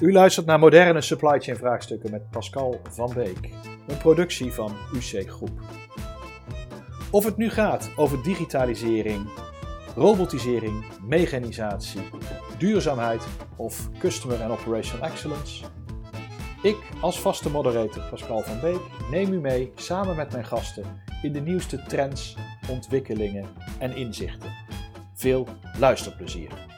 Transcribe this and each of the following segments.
U luistert naar moderne supply chain vraagstukken met Pascal van Beek, een productie van UC Groep. Of het nu gaat over digitalisering, robotisering, mechanisatie, duurzaamheid of customer and operational excellence. Ik als vaste moderator Pascal van Beek neem u mee samen met mijn gasten in de nieuwste trends, ontwikkelingen en inzichten. Veel luisterplezier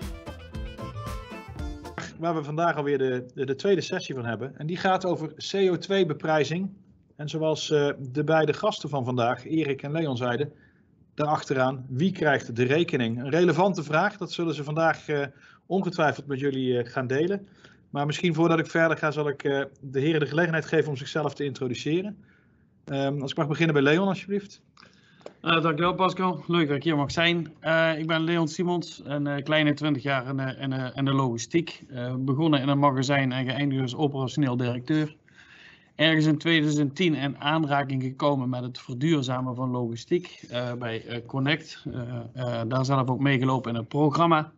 waar we vandaag alweer de, de, de, tweede sessie van hebben. En die gaat over CO2-beprijzing. En zoals uh, de beide gasten van vandaag, Erik en Leon, zeiden, daarachteraan, wie krijgt de rekening? Een relevante vraag, dat zullen ze vandaag uh, ongetwijfeld met jullie uh, gaan delen. Maar misschien voordat ik verder ga, zal ik de heren de gelegenheid geven om zichzelf te introduceren. Um, als ik mag beginnen bij Leon, alsjeblieft. Uh, dankjewel Pascal, leuk dat ik hier mag zijn. Uh, ik ben Leon Simons, een uh, kleine 20 jaar in, in de logistiek. begonnen in een magazijn en geëindigd als operationeel directeur. Ergens in 2010 in aanraking gekomen met het verduurzamen van logistiek bij Connect. daar zelf ook meegelopen in het programma.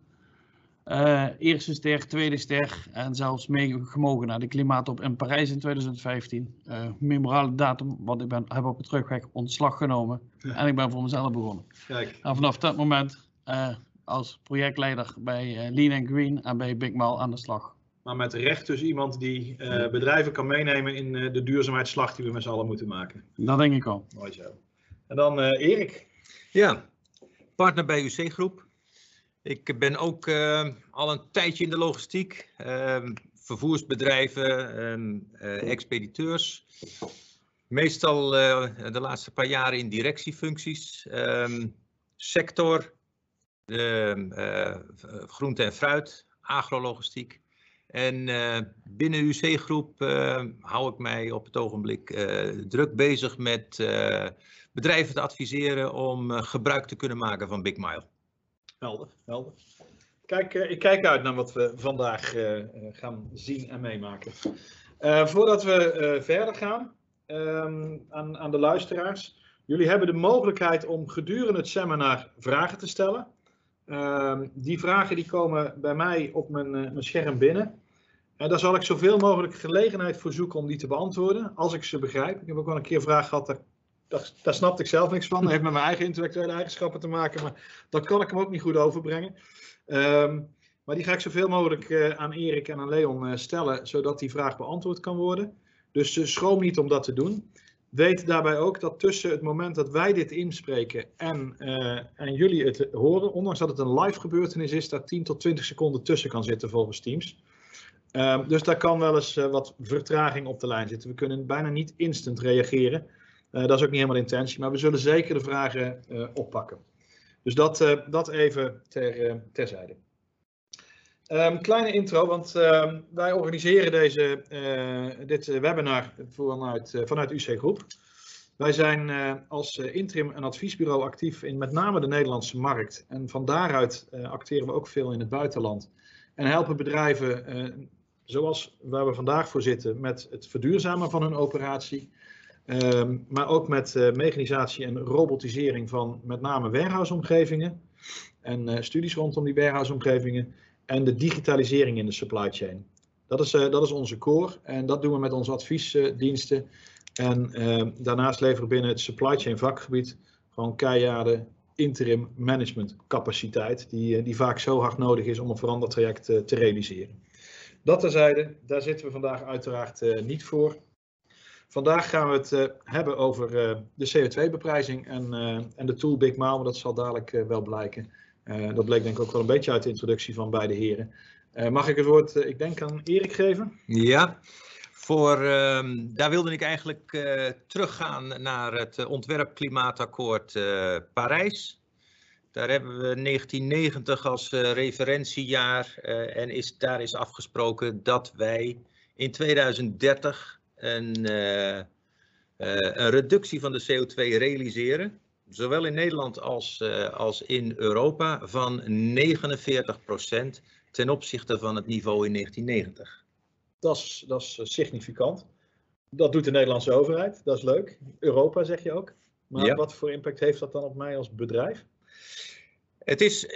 Uh, eerste ster, tweede ster en zelfs meegemogen naar de klimaattop in Parijs in 2015. Uh, memorale datum, want ik ben, heb op de terugweg ontslag genomen en ik ben voor mezelf begonnen. Kijk. En vanaf dat moment uh, als projectleider bij Lean and Green en bij Big Mal aan de slag. Maar met recht dus iemand die bedrijven kan meenemen in de duurzaamheidsslag die we met z'n allen moeten maken. Dat denk ik al. Mooi zo. En dan Erik. Ja, partner bij UC Groep. Ik ben ook uh, al een tijdje in de logistiek, uh, vervoersbedrijven, uh, expediteurs. Meestal eh, de laatste paar jaren in directiefuncties. Ehm, sector, groente en fruit, agrologistiek. En binnen UC-groep hou ik mij op het ogenblik druk bezig met bedrijven te adviseren om gebruik te kunnen maken van Big Mile. Helder, helder. Kijk, uh, ik kijk uit naar wat we vandaag uh, gaan zien en meemaken. Voordat we verder gaan um, aan, de luisteraars. Jullie hebben de mogelijkheid om gedurende het seminar vragen te stellen. Ehm, die vragen die komen bij mij op mijn, mijn scherm binnen. En daar zal ik zoveel mogelijk gelegenheid voor zoeken om die te beantwoorden, als ik ze begrijp. Ik heb ook wel een keer een vraag gehad, daar, snapte ik zelf niks van. Dat heeft met mijn eigen intellectuele eigenschappen te maken, maar dat kan ik hem ook niet goed overbrengen. Um, maar die ga ik zoveel mogelijk uh, aan Erik en aan Leon uh, stellen, zodat die vraag beantwoord kan worden. Dus uh, schroom niet om dat te doen. Weet daarbij ook dat tussen het moment dat wij dit inspreken en, en jullie het horen, ondanks dat het een live gebeurtenis is, daar 10 tot 20 seconden tussen kan zitten volgens Teams. Um, dus daar kan wel eens wat vertraging op de lijn zitten. We kunnen bijna niet instant reageren. Uh, dat is ook niet helemaal de intentie, maar we zullen zeker de vragen uh, oppakken. Dus dat, uh, dat even ter, terzijde. Um, kleine intro, want ehm, wij organiseren deze, dit webinar vanuit, vanuit UC Groep. Wij zijn als interim en adviesbureau actief in met name de Nederlandse markt. En van daaruit acteren we ook veel in het buitenland. En helpen bedrijven, zoals waar we vandaag voor zitten, met het verduurzamen van hun operatie Um, maar ook met uh, mechanisatie en robotisering van met name warehouse-omgevingen en uh, studies rondom die warehouse-omgevingen en de digitalisering in de supply chain. Dat is, uh, dat is onze core en dat doen we met onze adviesdiensten. En ehm, daarnaast leveren we binnen het supply chain vakgebied gewoon keiharde interim management capaciteit, die, die vaak zo hard nodig is om een verandertraject te realiseren. Dat terzijde, daar zitten we vandaag uiteraard niet voor. Vandaag gaan we het uh, hebben over uh, de CO2-beprijzing en, uh, en de tool Big Mile, maar dat zal dadelijk wel blijken. dat bleek denk ik ook wel een beetje uit de introductie van beide heren. mag ik het woord, ik denk, aan Erik geven? Ja, voor, ehm, daar wilde ik eigenlijk teruggaan naar het ontwerp klimaatakkoord Parijs. Daar hebben we 1990 als referentiejaar en is, daar is afgesproken dat wij in 2030 een, uh, uh, een reductie van de CO2 realiseren, zowel in Nederland als, uh, als in Europa, van 49% ten opzichte van het niveau in 1990. Dat is, dat is significant. Dat doet de Nederlandse overheid, dat is leuk. Europa zeg je ook. Maar ja. wat voor impact heeft dat dan op mij als bedrijf? Het is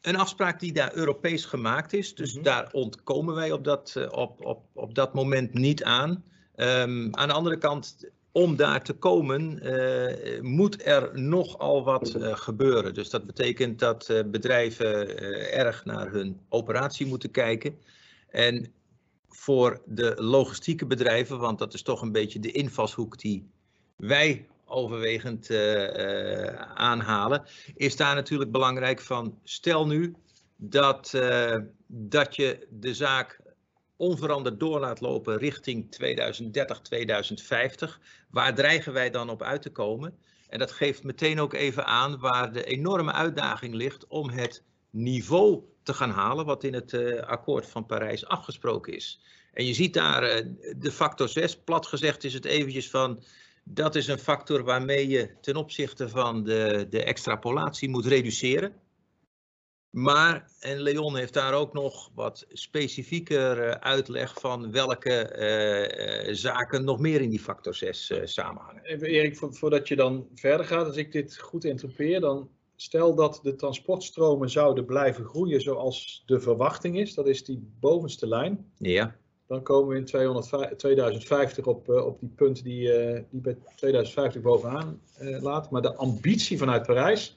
een afspraak die daar Europees gemaakt is. Dus Mhm. daar ontkomen wij op dat, eh, op, op, op dat moment niet aan. Ehm, aan de andere kant, om daar te komen, eh, moet er nogal wat eh, gebeuren. Dus dat betekent dat eh, bedrijven erg naar hun operatie moeten kijken. En voor de logistieke bedrijven, want dat is toch een beetje de invalshoek die wij overwegend aanhalen, is daar natuurlijk belangrijk van. Stel nu dat, dat je de zaak onveranderd door laat lopen richting 2030, 2050. Waar dreigen wij dan op uit te komen? En dat geeft meteen ook even aan waar de enorme uitdaging ligt om het niveau te gaan halen wat in het eh, akkoord van Parijs afgesproken is. En je ziet daar eh, de factor 6, plat gezegd is het eventjes van, dat is een factor waarmee je ten opzichte van de, de extrapolatie moet reduceren. Maar, en Leon heeft daar ook nog wat specifieker eh, uitleg van welke eh, eh, zaken nog meer in die factor 6 eh, samenhangen. Even Erik, vo- voordat je dan verder gaat, als ik dit goed interpreteer, dan stel dat de transportstromen zouden blijven groeien zoals de verwachting is, dat is die bovenste lijn, Ja, dan komen we in 200 2050 op, op die punt die, die bij 2050 bovenaan laat. Maar de ambitie vanuit Parijs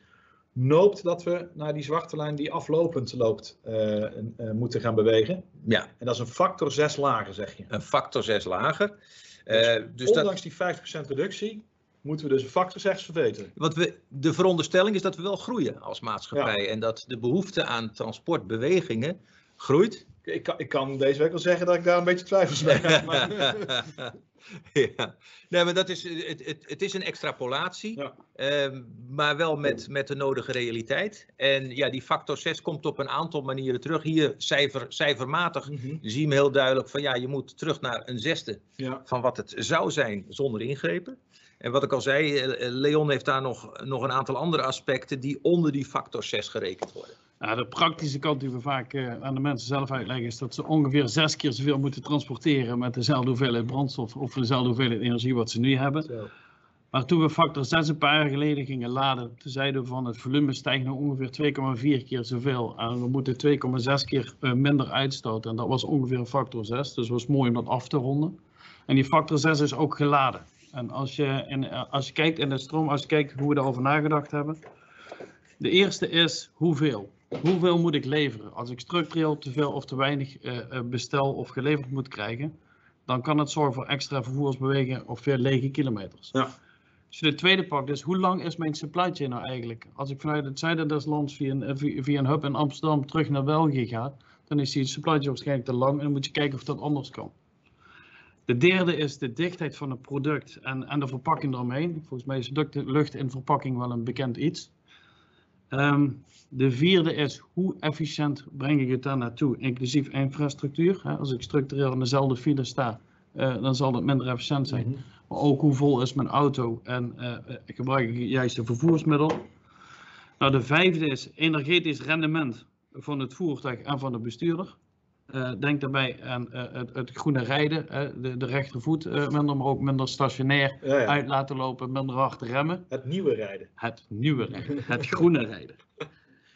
noopt dat we naar die zwarte lijn die aflopend loopt eh, eh, moeten gaan bewegen. ja, En dat is een factor 6 lager, zeg je. een factor 6 lager. Eh, dus dat, Ondanks die 50% reductie moeten we dus een factor 6 verbeteren. wat we, de veronderstelling is dat we wel groeien als maatschappij en dat de behoefte aan transportbewegingen groeit. Ik kan, ik kan deze week wel zeggen dat ik daar een beetje twijfels bij heb. Maar, ja. Nee, maar dat is, het, het, het is een extrapolatie, Ja. ehm, maar wel met, met de nodige realiteit. En ja, die factor 6 komt op een aantal manieren terug. Hier cijfer, cijfermatig zie je hem heel duidelijk van ja, je moet terug naar een zesde ja. van wat het zou zijn zonder ingrepen. En wat ik al zei, eh, Leon heeft daar nog, nog een aantal andere aspecten die onder die factor 6 gerekend worden. De praktische kant die we vaak eh, aan de mensen zelf uitleggen is dat ze ongeveer zes keer zoveel moeten transporteren met dezelfde hoeveelheid brandstof of dezelfde hoeveelheid energie wat ze nu hebben. Zo. Maar toen we factor 6 een paar jaar geleden gingen laden, toen zeiden we van het volume stijgt nog ongeveer 2,4 keer zoveel. En we moeten 2,6 keer eh, minder uitstoten. En dat was ongeveer een factor 6. Dus het was mooi om dat af te ronden. En die factor 6 is ook geladen. En als je, in, eh, als je kijkt in de stroom, als je kijkt hoe we daarover nagedacht hebben. De eerste is hoeveel. Hoeveel moet ik leveren? Als ik structureel te veel of te weinig eh, eh, bestel of geleverd moet krijgen, dan kan het zorgen voor extra vervoersbewegingen of veel lege kilometers. Ja. Je de tweede pakt, dus hoe lang is mijn supply chain nou eigenlijk? Als ik vanuit het zuiden des lands via een, eh, via een hub in Amsterdam terug naar België ga, dan is die supply chain waarschijnlijk te lang en dan moet je kijken of dat anders kan. De derde is de dichtheid van het product en, en de verpakking eromheen. Volgens mij is lucht in verpakking wel een bekend iets. Ehm, de vierde is hoe efficiënt breng ik het daar naartoe, inclusief infrastructuur. Hè, als ik structureel in dezelfde file sta, eh, dan zal het minder efficiënt zijn. Mhm. Maar ook hoe vol is mijn auto en eh, eh, gebruik ik het juiste vervoersmiddel. Nou, de vijfde is energetisch rendement van het voertuig en van de bestuurder. Eh, denk daarbij aan eh, het, het groene rijden, eh, de, de rechtervoet eh, minder, maar ook minder stationair Ja, ja. uit laten lopen, minder hard remmen. Het nieuwe rijden. Het nieuwe rijden, het groene rijden.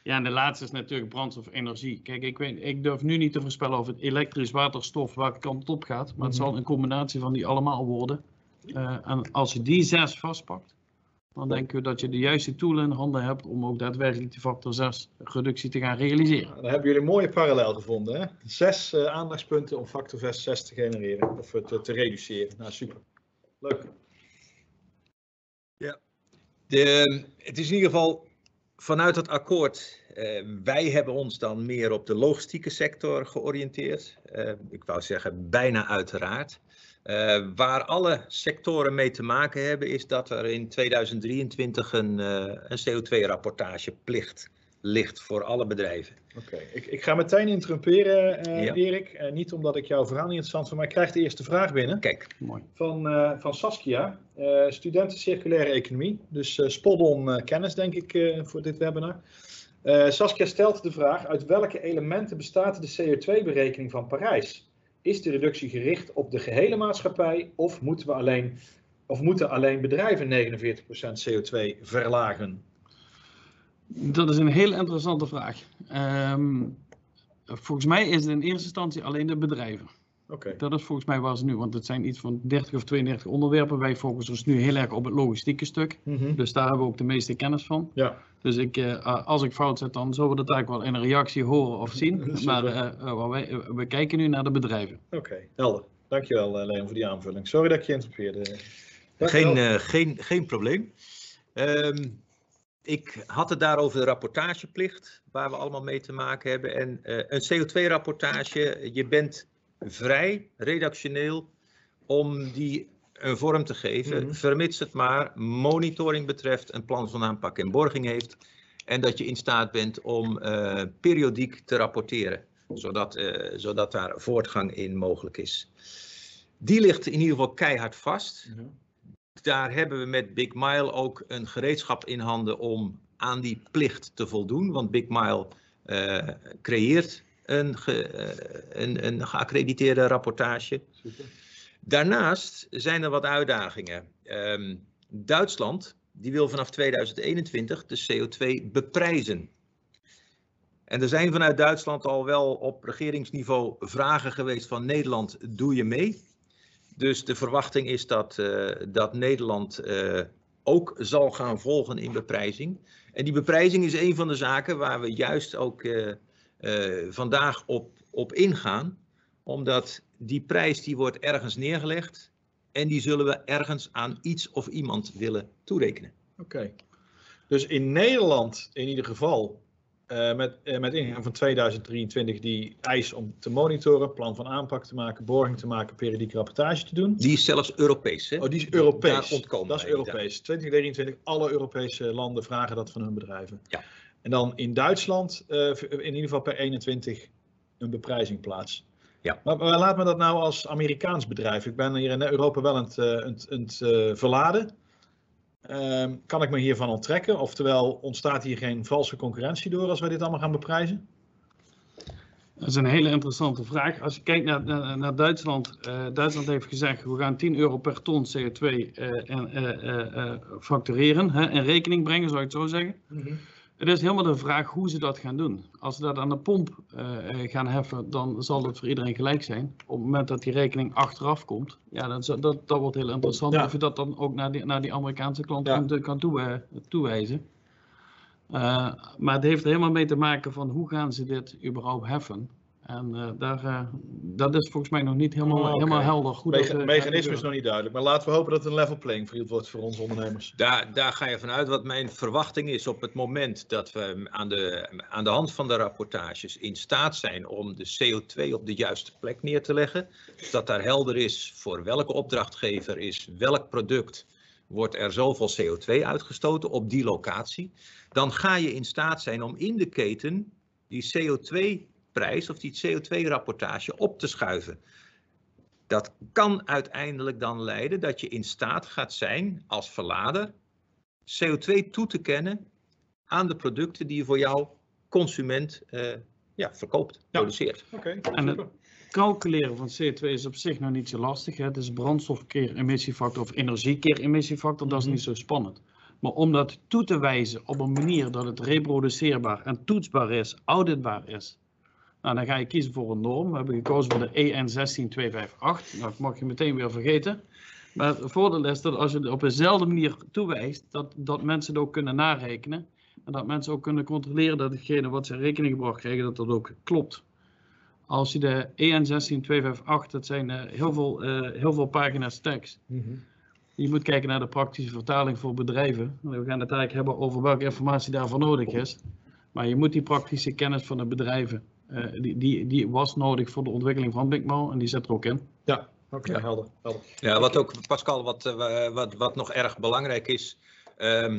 Ja, en de laatste is natuurlijk brandstof energie. Kijk, ik, weet, ik durf nu niet te voorspellen of het elektrisch waterstof welke kant op gaat. Maar het Mhm. zal een combinatie van die allemaal worden. Eh, en als je die zes vastpakt, dan denken we dat je de juiste tool in handen hebt om ook daadwerkelijk die factor 6 reductie te gaan realiseren. Dan hebben jullie een mooie parallel gevonden. Hè? Zes eh, aandachtspunten om factor 6, 6 te genereren of eh, te, te reduceren. Nou, super. Leuk. De, het is in ieder geval vanuit het akkoord, eh, wij hebben ons dan meer op de logistieke sector georiënteerd. Ik wou zeggen bijna uiteraard. Eh, waar alle sectoren mee te maken hebben is dat er in 2023 een, eh, een CO2-rapportageplicht ligt voor alle bedrijven. Oké, ik, ik ga meteen interrumperen, eh, Ja. Erik. Eh, niet omdat ik jouw verhaal niet interessant vind, maar ik krijg de eerste vraag binnen. Kijk, Mooi. Van, eh, van Saskia, eh studenten circulaire economie. Dus eh spot-on eh, kennis, denk ik, eh, voor dit webinar. Eh, Saskia stelt de vraag: uit welke elementen bestaat de CO2-berekening van Parijs? Is de reductie gericht op de gehele maatschappij of moeten, we alleen, of moeten alleen bedrijven 49% CO2 verlagen? Dat is een heel interessante vraag. Ehm, volgens mij is het in eerste instantie alleen de bedrijven. Oké. Dat is volgens mij waar ze nu, want het zijn iets van 30 of 32 onderwerpen. Wij focussen ons nu heel erg op het logistieke stuk. Mhm. Dus daar hebben we ook de meeste kennis van. Ja. Dus ik, eh, als ik fout zet, dan zullen we dat eigenlijk wel in een reactie horen of zien. Maar eh, eh, wat wij, we kijken nu naar de bedrijven. Oké, helder. Dankjewel Leon voor die aanvulling. Sorry dat ik je interrumpeerde. Geen, eh, geen, geen probleem. Ehm, ik had het daar over de rapportageplicht, waar we allemaal mee te maken hebben. En eh, een CO2-rapportage, je bent vrij, redactioneel, om die een vorm te geven, Mhm. vermits het maar monitoring betreft, een plan van aanpak en borging heeft. En dat je in staat bent om eh, periodiek te rapporteren, zodat, eh, zodat daar voortgang in mogelijk is. Die ligt in ieder geval keihard vast Ja. daar hebben we met Big Mile ook een gereedschap in handen om aan die plicht te voldoen. Want Big Mile eh, creëert een, ge- eh, een, een geaccrediteerde rapportage. Super. Daarnaast zijn er wat uitdagingen. Ehm, Duitsland die wil vanaf 2021 de CO2 beprijzen. En er zijn vanuit Duitsland al wel op regeringsniveau vragen geweest van Nederland, doe je mee? Dus de verwachting is dat, eh, dat Nederland eh, ook zal gaan volgen in beprijzing. En die beprijzing is een van de zaken waar we juist ook eh, vandaag op, op ingaan. Omdat die prijs die wordt ergens neergelegd en die zullen we ergens aan iets of iemand willen toerekenen. Oké. Dus in Nederland in ieder geval, eh, met, eh, met ingang van 2023, die eis om te monitoren, plan van aanpak te maken, borging te maken, periodieke rapportage te doen. Die is zelfs Europees. Hè? Oh, die is Europees. Daar ontkomen dat is. Europees. 2023, alle Europese landen vragen dat van hun bedrijven. Ja. En dan in Duitsland, eh, in ieder geval per 21, een beprijzing plaats. Ja. Maar, maar laat me dat nou als Amerikaans bedrijf. Ik ben hier in Europa wel aan het, eh, eh, verladen. Ehm, kan ik me hiervan onttrekken? Oftewel, ontstaat hier geen valse concurrentie door als wij dit allemaal gaan beprijzen? Dat is een hele interessante vraag. Als je kijkt naar, naar, naar Duitsland, eh, Duitsland heeft gezegd we gaan 10 euro per ton CO2 eh, en, eh, eh, eh, factureren, hè, in rekening brengen, zou ik het zo zeggen. Het is helemaal de vraag hoe ze dat gaan doen. Als ze dat aan de pomp eh, eh, gaan heffen, dan zal het voor iedereen gelijk zijn. Op het moment dat die rekening achteraf komt, ja, zal- dat, dat wordt heel interessant. Ja. Of je dat dan ook naar die, naar die Amerikaanse klant Ja. kan, kan toewe- toewijzen. Eh, maar het heeft er helemaal mee te maken van hoe gaan ze dit überhaupt heffen. En eh, daar, eh, dat is volgens mij nog niet helemaal, Oh, helemaal helder. Dat, Mecha- eh, mechanisme is nog niet duidelijk. Maar laten we hopen dat het een level playing field wordt voor onze ondernemers. Daar, daar ga je vanuit wat mijn verwachting is op het moment dat we aan de, aan de hand van de rapportages in staat zijn om de CO2 op de juiste plek neer te leggen. Dus dat daar helder is voor welke opdrachtgever is welk product wordt er zoveel CO2 uitgestoten op die locatie. Dan ga je in staat zijn om in de keten die CO2-prijs of die CO2-rapportage op te schuiven. Dat kan uiteindelijk dan leiden dat je in staat gaat zijn als verlader CO2 toe te kennen aan de producten die je voor jouw consument eh, ja, verkoopt, produceert. Oké, En het- calculeren van CO2 is op zich nog niet zo lastig. Hè. Het is brandstof keer emissiefactor of energie keer emissiefactor, dat is Mhm. niet zo spannend. Maar om dat toe te wijzen op een manier dat het reproduceerbaar en toetsbaar is, auditbaar is, nou, dan ga je kiezen voor een norm. We hebben gekozen voor de E EN16258. Nou, dat mag je meteen weer vergeten. Maar het voordeel is dat als je het op dezelfde manier toewijst, dat, dat mensen het ook kunnen narekenen. En dat mensen ook kunnen controleren dat hetgene wat ze in rekening gebracht krijgen, dat dat ook klopt. Als je de E EN16258, dat zijn eh, heel, veel, eh, heel veel pagina's tekst. Mhm. Je moet kijken naar de praktische vertaling voor bedrijven. We gaan het eigenlijk hebben over welke informatie daarvoor nodig is. Maar je moet die praktische kennis van de bedrijven, eh, die, die, die was nodig voor de ontwikkeling van BigMo en die zit er ook in. Ja, oké, Ja. helder. helder. Ja, wat ook, Pascal, wat, eh, wat, wat nog erg belangrijk is. ehm,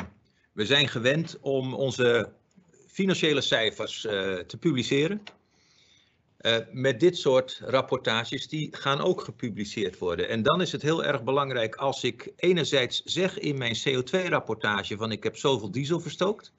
we zijn gewend om onze financiële cijfers eh, te publiceren. Eh, met dit soort rapportages, die gaan ook gepubliceerd worden. En dan is het heel erg belangrijk als ik enerzijds zeg in mijn CO2-rapportage van ik heb zoveel diesel verstookt.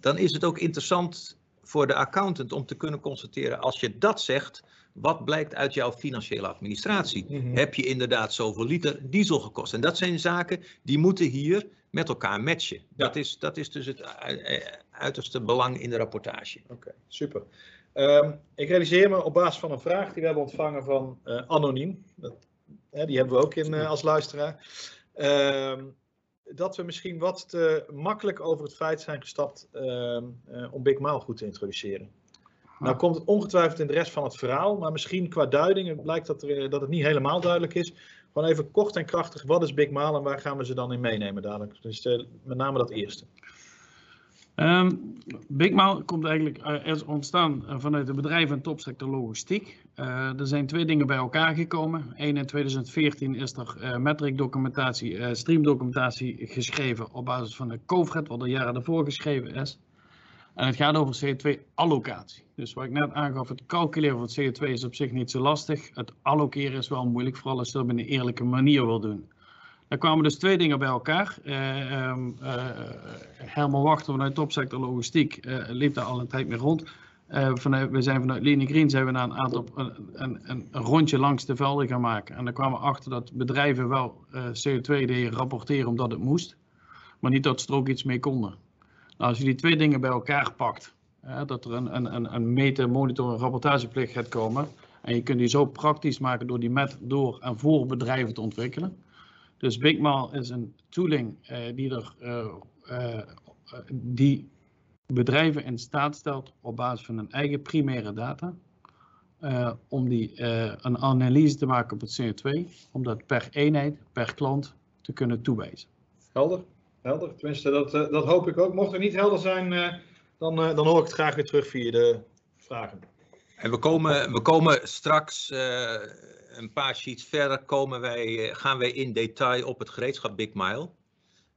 Dan is het ook interessant voor de accountant om te kunnen constateren als je dat zegt, wat blijkt uit jouw financiële administratie? Mhm. Heb je inderdaad zoveel liter diesel gekost? En dat zijn zaken die moeten hier met elkaar matchen. Dat, is, dat is dus het uiterste belang in de rapportage. Oké, super. Ehm, ik realiseer me op basis van een vraag die we hebben ontvangen van uh, Anoniem. Dat, hè, die hebben we ook in, als luisteraar. Ehm, dat we misschien wat te makkelijk over het feit zijn gestapt ehm, om Big Mile goed te introduceren. Nou komt het ongetwijfeld in de rest van het verhaal, maar misschien qua duiding, het blijkt dat, er, dat het niet helemaal duidelijk is. Gewoon even kort en krachtig, wat is Big Mal en waar gaan we ze dan in meenemen dadelijk? Dus uh, met name dat eerste. Um, komt eigenlijk uh, is ontstaan vanuit de bedrijven en topsector logistiek. Uh, er zijn twee dingen bij elkaar gekomen. Eén in 2014 is er metric documentatie, stream documentatie geschreven op basis van de COVRED, wat er jaren daarvoor geschreven is. En het gaat over CO2-allocatie. Dus wat ik net aangaf, het calculeren van CO2 is op zich niet zo lastig. Het allokeren is wel moeilijk, vooral als je dat op een eerlijke manier wil doen. Daar kwamen dus twee dingen bij elkaar. Uh, um, Herman Wachter vanuit Topsector Logistiek uh, liep daar al een tijd mee rond. vanuit, we zijn vanuit Lean Green zijn we naar een aantal een, een, een, rondje langs de velden gaan maken. En daar kwamen we achter dat bedrijven wel CO2 deden rapporteren omdat het moest, maar niet dat ze er ook iets mee konden. Nou, als je die twee dingen bij elkaar pakt, dat er een, een, een meten, monitor en rapportageplicht gaat komen. En je kunt die zo praktisch maken door die met, door en voor bedrijven te ontwikkelen. Dus Bigmal is een tooling uh, die, er, uh, uh, die bedrijven in staat stelt op basis van hun eigen primaire data. om die een analyse te maken op het CO2, om dat per eenheid, per klant te kunnen toewijzen. Helder, helder. Tenminste, dat, dat hoop ik ook. Mocht er niet helder zijn, dan, uh, dan hoor ik het graag weer terug via de vragen. En we komen, we komen straks een paar sheets verder, komen wij, uh, gaan wij in detail op het gereedschap Big Mile.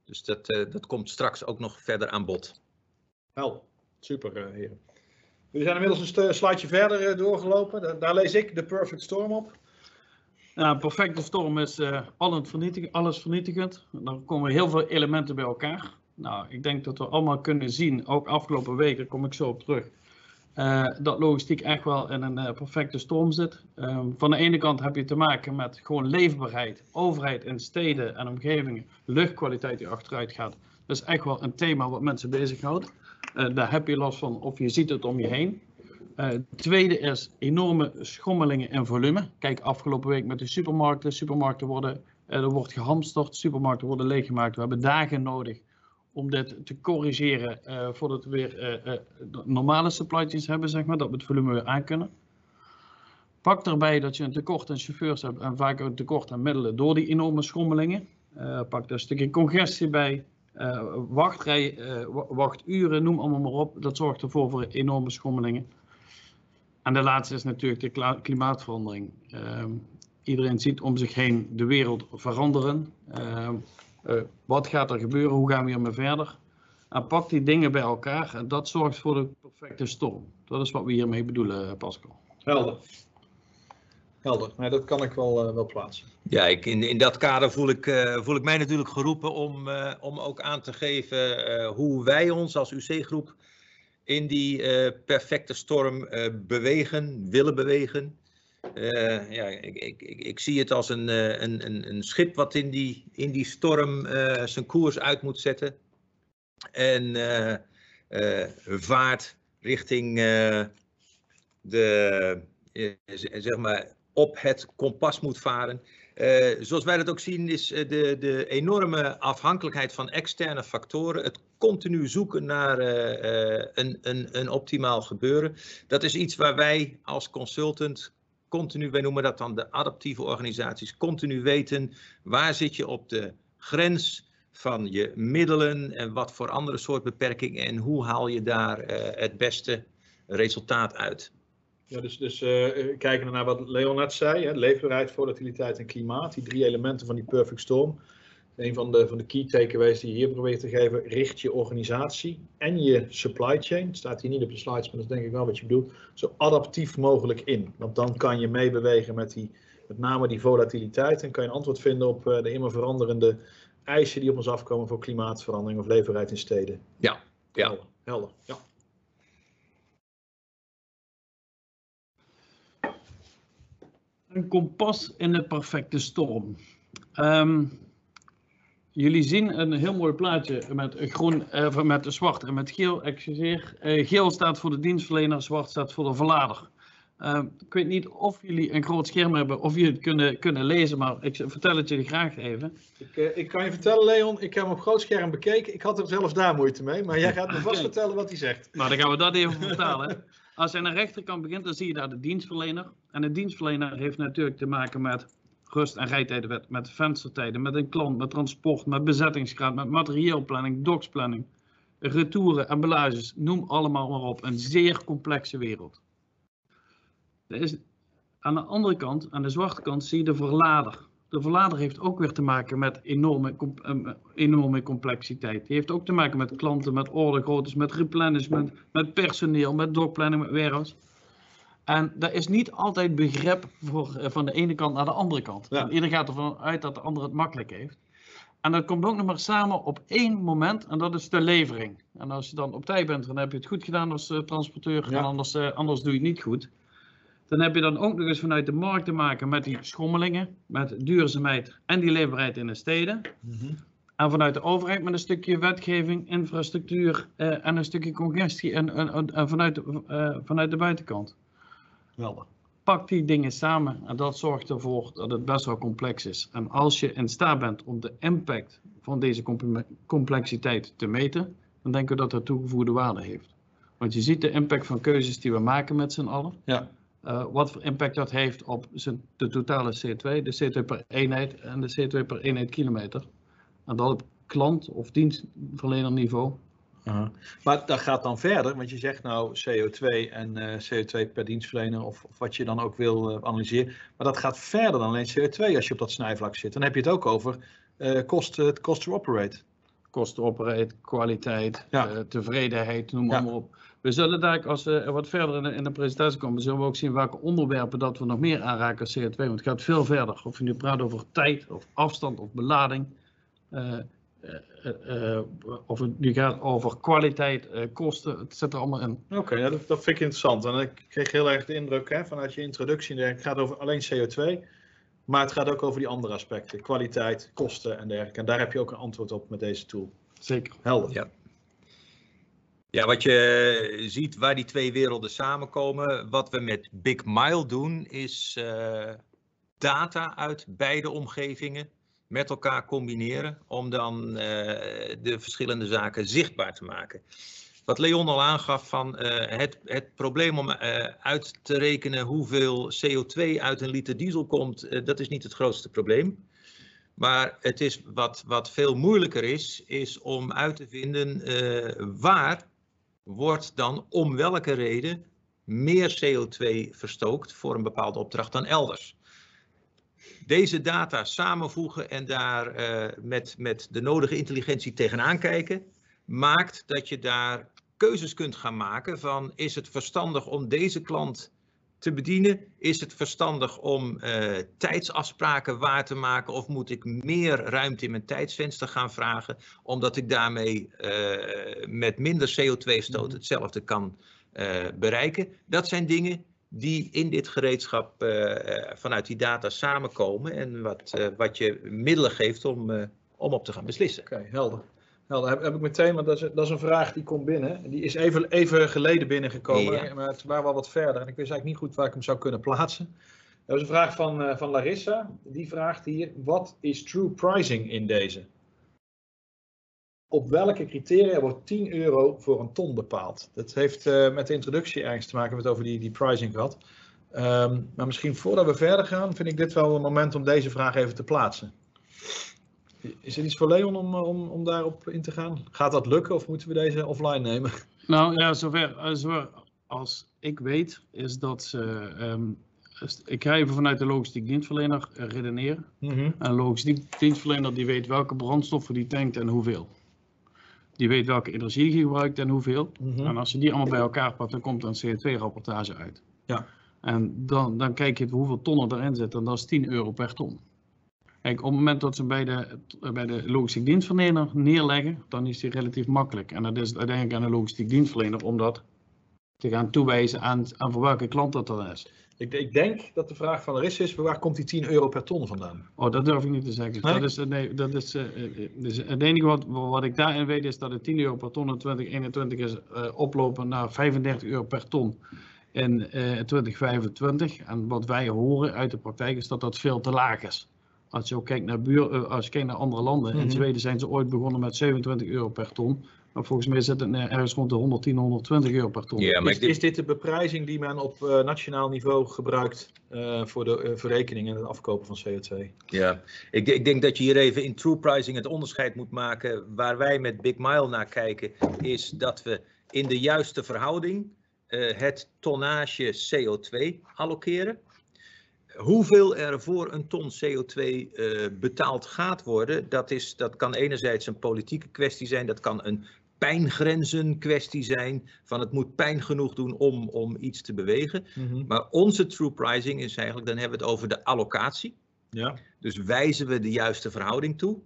Dus dat, dat komt straks ook nog verder aan bod. Wel, super heren. We zijn inmiddels een slideje verder doorgelopen. Daar, daar, lees ik de Perfect Storm op. Ja, perfecte storm is alles, vernietigend, alles vernietigend. Dan komen heel veel elementen bij elkaar. Nou, ik denk dat we allemaal kunnen zien, ook afgelopen weken, kom ik zo op terug, uh, dat logistiek echt wel in een uh, perfecte storm zit. Um, van de ene kant heb je te maken met gewoon leefbaarheid, overheid in steden en omgevingen, luchtkwaliteit die achteruit gaat. Dat is echt wel een thema wat mensen bezighoudt. Uh, daar heb je last van of je ziet het om je heen. tweede is enorme schommelingen in volume. Kijk, afgelopen week met de supermarkten. Supermarkten worden, er wordt gehamsterd, supermarkten worden leeggemaakt. We hebben dagen nodig om dit te corrigeren uh, voordat we weer uh, uh, normale supply chains hebben, zeg maar, dat we het volume weer aan kunnen. Pak daarbij dat je een tekort aan chauffeurs hebt en vaak een tekort aan middelen door die enorme schommelingen. pak daar een stukje congestie bij, wachtrij, wachturen, noem allemaal maar op. Dat zorgt ervoor voor enorme schommelingen. En de laatste is natuurlijk de klimaatverandering. Ehm, iedereen ziet om zich heen de wereld veranderen. Uh, wat gaat er gebeuren? Hoe gaan we hiermee verder? En pak die dingen bij elkaar en dat zorgt voor de perfecte storm. Dat is wat we hiermee bedoelen, eh, Pascal. Helder. Helder, nee, dat kan ik wel, uh, wel plaatsen. Ja, ik, in, in dat kader voel ik, uh, voel ik mij natuurlijk geroepen om, uh, om ook aan te geven hoe wij ons als UC-groep in die perfecte storm bewegen, willen bewegen. Uh, ja, ik, ik, ik, ik, zie het als een, uh, een, een, een, schip wat in die, in die storm uh, zijn koers uit moet zetten. En vaart richting de, zeg maar, op het kompas moet varen. zoals wij dat ook zien is de, de enorme afhankelijkheid van externe factoren, het continu zoeken naar een, een, een optimaal gebeuren. Dat is iets waar wij als consultant continu, wij noemen dat dan de adaptieve organisaties, continu weten waar zit je op de grens van je middelen en wat voor andere soort beperkingen en hoe haal je daar uh, het beste resultaat uit. Ja, dus, dus uh, kijken naar wat Leon net zei, hè, leefbaarheid, volatiliteit en klimaat, die drie elementen van die perfect storm een van de, van de key takeaways die je hier probeert te geven, richt je organisatie en je supply chain, het staat hier niet op de slides, maar dat is denk ik wel wat je bedoelt, zo adaptief mogelijk in. Want dan kan je meebewegen met, die, met name die volatiliteit en kan je een antwoord vinden op uh, de immer veranderende eisen die op ons afkomen voor klimaatverandering of leefbaarheid in steden. Ja, ja. Helder, helder ja. Een kompas in de perfecte storm. Um, jullie zien een heel mooi plaatje met groen, uh, met zwart en met geel. Excuseer. Uh, geel staat voor de dienstverlener, zwart staat voor de verlader. Uh, ik weet niet of jullie een groot scherm hebben of jullie het kunnen, kunnen lezen, maar ik vertel het jullie graag even. Ik, uh, ik kan je vertellen, Leon, ik heb hem op groot scherm bekeken. Ik had er zelfs daar moeite mee, maar jij gaat me vast vertellen wat hij zegt. Nou, dan gaan we dat even vertalen. Als je aan de rechterkant begint, dan zie je daar de dienstverlener. En de dienstverlener heeft natuurlijk te maken met rust- en rijtijden, met venstertijden, met een klant, met transport, met bezettingsgraad, met materieelplanning, doksplanning, retouren, emballages, noem allemaal maar op. Een zeer complexe wereld. Er is, aan de andere kant, aan de zwarte kant, zie je de verlader. De verlader heeft ook weer te maken met enorme, enorme complexiteit. Die heeft ook te maken met klanten, met ordergroottes, met replenishment, met personeel, met dokplanning, met warehouse. En daar is niet altijd begrip voor, eh, van de ene kant naar de andere kant. Ja. Ieder gaat ervan uit dat de ander het makkelijk heeft. En dat komt ook nog maar samen op één moment en dat is de levering. En als je dan op tijd bent, dan heb je het goed gedaan als uh, transporteur en anders, uh, anders doe je het niet goed. Dan heb je dan ook nog eens vanuit de markt te maken met die schommelingen, met duurzaamheid en die leefbaarheid in de steden. Mm -hmm. En vanuit de overheid met een stukje wetgeving, infrastructuur uh, en een stukje congestie en, en, en vanuit, de, vanuit de buitenkant. Geweldig. Pak die dingen samen en dat zorgt ervoor dat het best wel complex is. En als je in staat bent om de impact van deze complexiteit te meten, dan denken we dat dat toegevoegde waarde heeft. Want je ziet de impact van keuzes die we maken met z'n allen. Ja. Uh, wat voor impact dat heeft op de totale CO2, de CO2 per eenheid en de CO2 per eenheid kilometer. En dat op klant- of dienstverlenerniveau. Uh -huh. Maar dat gaat dan verder, want je zegt nou CO2 en uh, CO2 per dienstverlener of, of, wat je dan ook wil uh, analyseren. Maar dat gaat verder dan alleen CO2 als je op dat snijvlak zit. Dan heb je het ook over kost, het cost to operate. Kost to operate, kwaliteit, ja. tevredenheid, noem maar, ja. op. We zullen daar, als we wat verder in de, in de, presentatie komen, zullen we ook zien welke onderwerpen dat we nog meer aanraken als CO2. Want het gaat veel verder. Of je nu praat over tijd, of afstand, of belading. Uh, uh, uh, of het nu gaat over kwaliteit, kosten, het zit er allemaal in. Oké, okay, ja, dat, dat, vind ik interessant. En ik kreeg heel erg de indruk hè, vanuit je introductie, het gaat over alleen CO2. Maar het gaat ook over die andere aspecten, kwaliteit, kosten en dergelijke. En daar heb je ook een antwoord op met deze tool. Zeker. Helder. Ja. Ja, wat je ziet waar die twee werelden samenkomen, wat we met Big Mile doen, is uh, data uit beide omgevingen met elkaar combineren om dan uh, de verschillende zaken zichtbaar te maken. Wat Leon al aangaf van uh, het, het probleem om uit te rekenen hoeveel CO2 uit een liter diesel komt, dat is niet het grootste probleem. Maar het is wat, wat veel moeilijker is, is om uit te vinden waar wordt dan om welke reden meer CO2 verstookt voor een bepaalde opdracht dan elders. Deze data samenvoegen en daar uh, met, met de nodige intelligentie tegenaan kijken, maakt dat je daar keuzes kunt gaan maken van is het verstandig om deze klant te bedienen? Is het verstandig om uh, tijdsafspraken waar te maken of moet ik meer ruimte in mijn tijdsvenster gaan vragen, omdat ik daarmee uh, met minder CO2-stoot mhm. hetzelfde kan bereiken? Dat zijn dingen die in dit gereedschap vanuit die data samenkomen en wat, wat je middelen geeft om, om op te gaan beslissen. Oké, okay, helder. Nou, heb, heb ik meteen, want dat is, dat is een vraag die komt binnen. Die is even, even geleden binnengekomen, ja. maar het waren wel wat verder. En ik wist eigenlijk niet goed waar ik hem zou kunnen plaatsen. Dat is een vraag van, van Larissa. Die vraagt hier, wat is true pricing in deze? Op welke criteria wordt 10 euro voor een ton bepaald? Dat heeft uh, met de introductie ergens te maken, we het over die, die pricing gehad. Um, maar misschien voordat we verder gaan, vind ik dit wel een moment om deze vraag even te plaatsen. Is er iets voor Leon om, om, om daarop in te gaan? Gaat dat lukken of moeten we deze offline nemen? Nou ja, zover, zover als ik weet, is dat ze. Um, ik ga even vanuit de logistiek dienstverlener redeneren. Mm -hmm. Een logistiek dienstverlener die weet welke brandstoffen die tankt en hoeveel. Die weet welke energie die gebruikt en hoeveel. Mm -hmm. En als je die allemaal bij elkaar pakt, dan komt er een CO2-rapportage uit. Ja. En dan, dan kijk je hoeveel tonnen erin zitten en dat is 10 euro per ton. Kijk, op het moment dat ze bij de, bij de logistiek dienstverlener neerleggen, dan is die relatief makkelijk. En dat is uiteindelijk aan de logistiek dienstverlener om dat te gaan toewijzen aan, aan voor welke klant dat dan is. Ik, ik denk dat de vraag van Larissa is, waar komt die 10 euro per ton vandaan? Oh, dat durf ik niet te zeggen. Nee? Dat is, eh, nee, dat is, eh, eh, dus het enige wat, wat ik daarin weet is dat het 10 euro per ton in 2021 is eh, oplopen naar 35 euro per ton in eh, 2025. En wat wij horen uit de praktijk is dat dat veel te laag is. Als je ook kijkt naar, buur, eh, als je kijkt naar andere landen, Mhm. in Zweden zijn ze ooit begonnen met 27 euro per ton. Maar volgens mij zit het eh, ergens rond de 110, 120 euro per ton. Ja, maar Is, dit de beprijzing die men op eh, nationaal niveau gebruikt eh, voor de verrekening en het afkopen van CO2? Ja, ik, ik denk dat je hier even in true pricing het onderscheid moet maken. Waar wij met Big Mile naar kijken, is dat we in de juiste verhouding eh, het tonnage CO2 allokeren. Hoeveel er voor een ton CO2 eh, betaald gaat worden, dat, is, dat kan enerzijds een politieke kwestie zijn, dat kan een pijngrenzen kwestie zijn, van het moet pijn genoeg doen om, om iets te bewegen. Maar onze true pricing is eigenlijk, dan hebben we het over de allocatie. Ja. Dus wijzen we de juiste verhouding toe.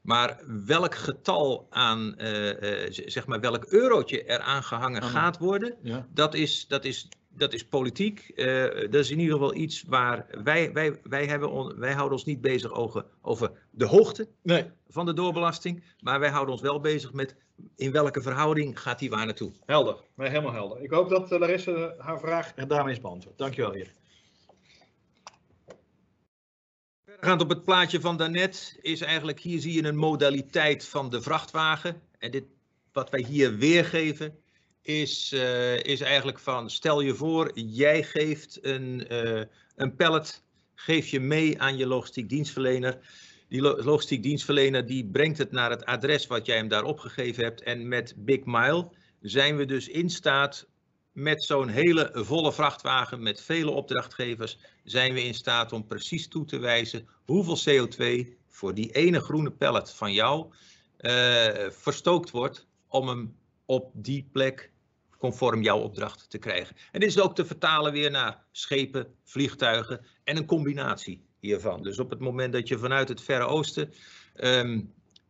Maar welk getal aan, eh, eh, zeg maar, welk eurotje eraan gehangen gaat worden, ja. dat is, dat is, dat is politiek. Eh, dat is in ieder geval iets waar wij, wij, wij, hebben on- wij houden ons niet bezig over, over de hoogte Nee, van de doorbelasting. Maar wij houden ons wel bezig met in welke verhouding gaat die waar naartoe. helder. Nee, helemaal helder. Ik hoop dat eh, Larissa haar vraag daarmee is beantwoord. Dankjewel hier. Vergaand op het plaatje van daarnet is eigenlijk, hier zie je een modaliteit van de vrachtwagen. En dit, wat wij hier weergeven, is, eh, is eigenlijk van, stel je voor, jij geeft een, eh, een pallet, geef je mee aan je logistiek dienstverlener. Die lo- logistiek dienstverlener die brengt het naar het adres wat jij hem daar opgegeven hebt. En met Big Mile zijn we dus in staat met zo'n hele volle vrachtwagen met vele opdrachtgevers zijn we in staat om precies toe te wijzen hoeveel CO2 voor die ene groene pallet van jou eh, verstookt wordt om hem op die plek conform jouw opdracht te krijgen. En dit is ook te vertalen weer naar schepen, vliegtuigen en een combinatie hiervan. Dus op het moment dat je vanuit het Verre Oosten ehm,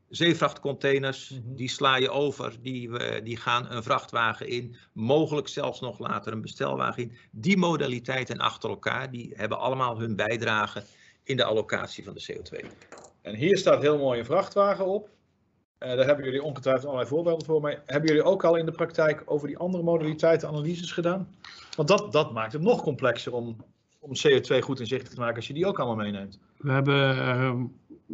zeevrachtcontainers, Mhm. die sla je over, die, eh, die gaan een vrachtwagen in, mogelijk zelfs nog later een bestelwagen in. Die modaliteiten achter elkaar, die hebben allemaal hun bijdrage in de allocatie van de CO2. En hier staat heel mooi een vrachtwagen op. Eh, daar hebben jullie ongetwijfeld allerlei voorbeelden voor. Maar hebben jullie ook al in de praktijk over die andere modaliteiten analyses gedaan? Want dat, dat maakt het nog complexer om, om CO2 goed inzichtelijk te maken als je die ook allemaal meeneemt. We hebben eh,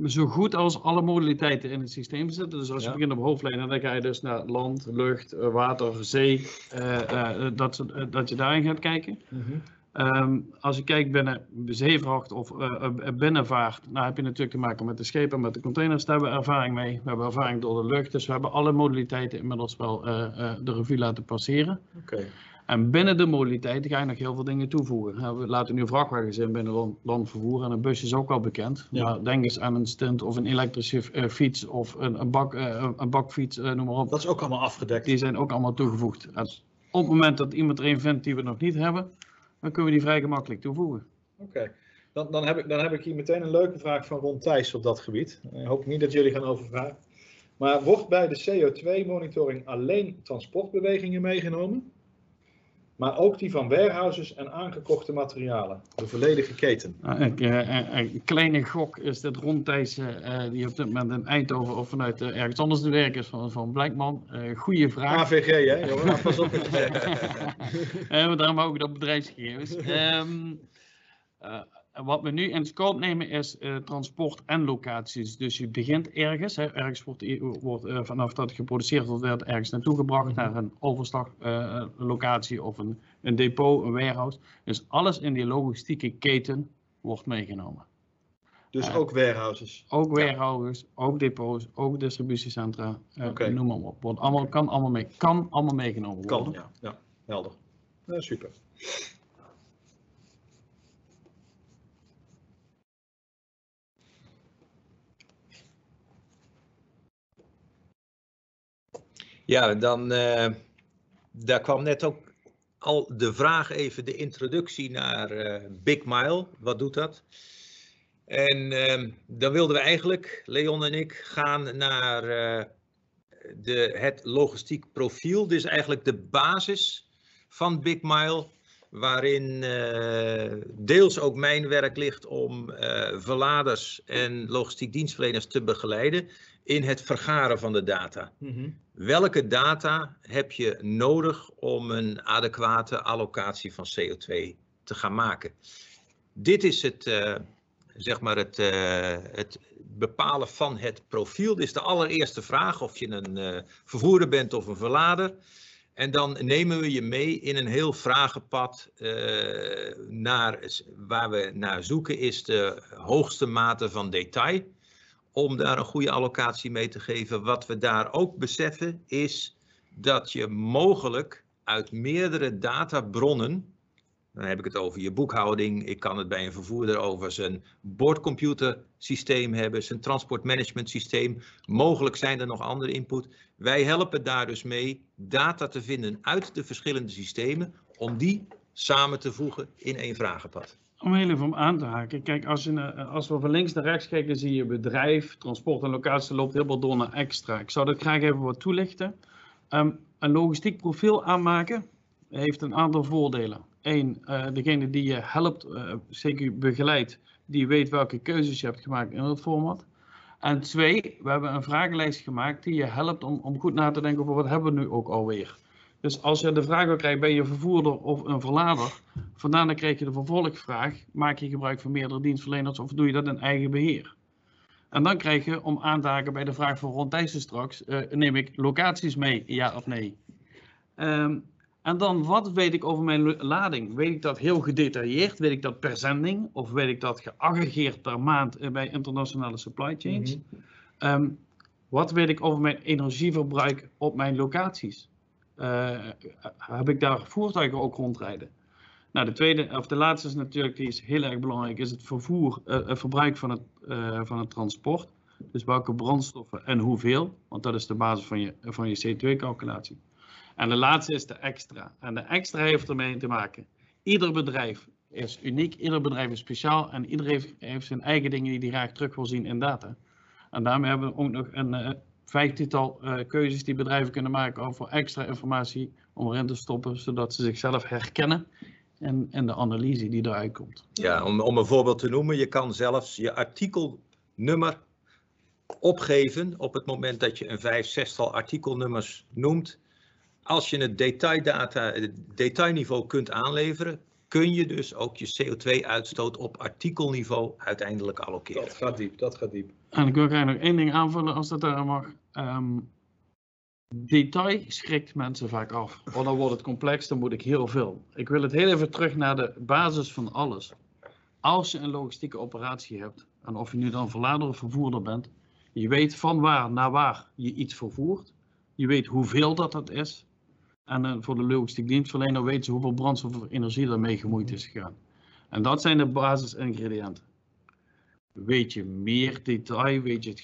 zo goed als alle modaliteiten in het systeem zitten. Dus als je Ja. begint op hoofdlijnen, dan ga je dus naar land, lucht, eh, water, zee. eh, eh, dat, dat je daarin gaat kijken. Ehm, als je kijkt binnen zeevracht of binnenvaart, nou heb je natuurlijk te maken met de schepen, met de containers, daar hebben we ervaring mee. We hebben ervaring door de lucht, dus we hebben alle modaliteiten inmiddels wel de revue laten passeren. Oké. En binnen de modaliteiten ga je nog heel veel dingen toevoegen. We laten nu vrachtwagens in binnen land, landvervoer en een busje is ook al bekend. Ja. Maar denk eens aan een stint of een elektrische eh, fiets of een, een, bak, eh, een bakfiets, eh, noem maar op. Dat is ook allemaal afgedekt. Die zijn ook allemaal toegevoegd. En op het moment dat iemand er een vindt die we nog niet hebben, dan kunnen we die vrij gemakkelijk toevoegen. Oké. Dan, dan, heb ik, dan heb ik hier meteen een leuke vraag van Ron Thijs op dat gebied. Ik hoop niet dat jullie gaan overvragen. Maar wordt bij de CO2-monitoring alleen transportbewegingen meegenomen? Maar ook die van warehouses en aangekochte materialen? De volledige keten. Nou, ik, eh, eh, een kleine gok is dit rondtijds uh, die op dit moment in Eindhoven of vanuit eh, ergens anders te werk is van, van Blijkman. Eh goeie vraag. AVG, hè jongen? Nou, Pas op. Eh, maar daarom ook dat bedrijfsgegevens. Ehm, eh, wat we nu in scope nemen is eh, transport en locaties. Dus je begint ergens. Hè, ergens wordt, wordt eh, vanaf dat het geproduceerd wordt, werd ergens naartoe gebracht naar een overslaglocatie of een, een depot, een warehouse. Dus alles in die logistieke keten wordt meegenomen. Dus ook warehouses. Ook warehouses, ook depots, ook distributiecentra, eh, Oké. noem maar op. Wordt allemaal, kan, allemaal mee, kan allemaal meegenomen worden. Kan, ja. ja. Helder. Super. Ja, dan eh, daar kwam net ook al de vraag even, de introductie naar eh, Big Mile. Wat doet dat? En ehm, dan wilden we eigenlijk, Leon en ik, gaan naar eh, de, het logistiek profiel. Is eigenlijk de basis van Big Mile, waarin deels ook mijn werk ligt om verladers en logistiek dienstverleners te begeleiden in het vergaren van de data. Mm. Welke data heb je nodig om een adequate allocatie van CO2 te gaan maken? Dit is het, uh, zeg maar het, het bepalen van het profiel. Dit is de allereerste vraag of je een vervoerder bent of een verlader. En dan nemen we je mee in een heel vragenpad naar waar we naar zoeken is de hoogste mate van detail. Om daar een goede allocatie mee te geven. Wat we daar ook beseffen is dat je mogelijk uit meerdere databronnen dan heb ik het over je boekhouding. Ik kan het bij een vervoerder over zijn bordcomputersysteem hebben, zijn transportmanagement systeem. Mogelijk zijn er nog andere input. Wij helpen daar dus mee data te vinden uit de verschillende systemen om die samen te voegen in één vragenpad. Om heel even om aan te haken. Kijk, als, je, als we van links naar rechts kijken, zie je bedrijf, transport en locatie loopt helemaal door naar extra. Ik zou dat graag even wat toelichten. Um, een logistiek profiel aanmaken heeft een aantal voordelen één, uh, degene die je helpt, uh, zeker begeleidt, die weet welke keuzes je hebt gemaakt in het format. En twee, we hebben een vragenlijst gemaakt die je helpt om, om goed na te denken over wat hebben we nu ook alweer. Dus als je de vraag wil krijgen, ben je vervoerder of een verlader? Vandaan dan krijg je de vervolgvraag, maak je gebruik van meerdere dienstverleners of doe je dat in eigen beheer? En dan krijg je, om aan te haken bij de vraag van Ron Thijssen straks, uh, neem ik locaties mee, ja of nee? Um, en dan, wat weet ik over mijn lading? Weet ik dat heel gedetailleerd? Weet ik dat per zending? Of weet ik dat geaggregeerd per maand eh, bij internationale supply chains? Mm um, wat weet ik over mijn energieverbruik op mijn locaties? Uh, heb ik daar voertuigen ook rondrijden? Nou, de tweede, of de laatste is natuurlijk, die is heel erg belangrijk, is het vervoer, uh, het verbruik van het, van het transport. Dus welke brandstoffen en hoeveel, want dat is de basis van je, van je CO2-calculatie. En de laatste is de extra. En de extra heeft ermee te maken. Ieder bedrijf is uniek, ieder bedrijf is speciaal en iedereen heeft, heeft zijn eigen dingen die hij graag terug wil zien in data. En daarmee hebben we ook nog een vijftigtal uh, keuzes die bedrijven kunnen maken over extra informatie om erin te stoppen, zodat ze zichzelf herkennen en, en de analyse die eruit komt. Ja, om, om een voorbeeld te noemen, je kan zelfs je artikelnummer opgeven op het moment dat je een vijf, zestal artikelnummers noemt als je het detaildata, het detailniveau kunt aanleveren, kun je dus ook je CO2-uitstoot op artikelniveau uiteindelijk allokeren. Dat gaat diep, dat gaat diep. En ik wil graag nog één ding aanvullen als dat daar mag. Um, detail schrikt mensen vaak af. Want dan wordt het complex, dan moet ik heel veel. Ik wil het heel even terug naar de basis van alles. Als je een logistieke operatie hebt, en of je nu dan verlader of vervoerder bent, je weet van waar naar waar je iets vervoert. Je weet hoeveel dat dat is. En uh, voor de logistiek dienstverlener weten ze hoeveel brandstof of energie daarmee gemoeid is gegaan. En dat zijn de basisingrediënten. Weet je meer detail, weet je het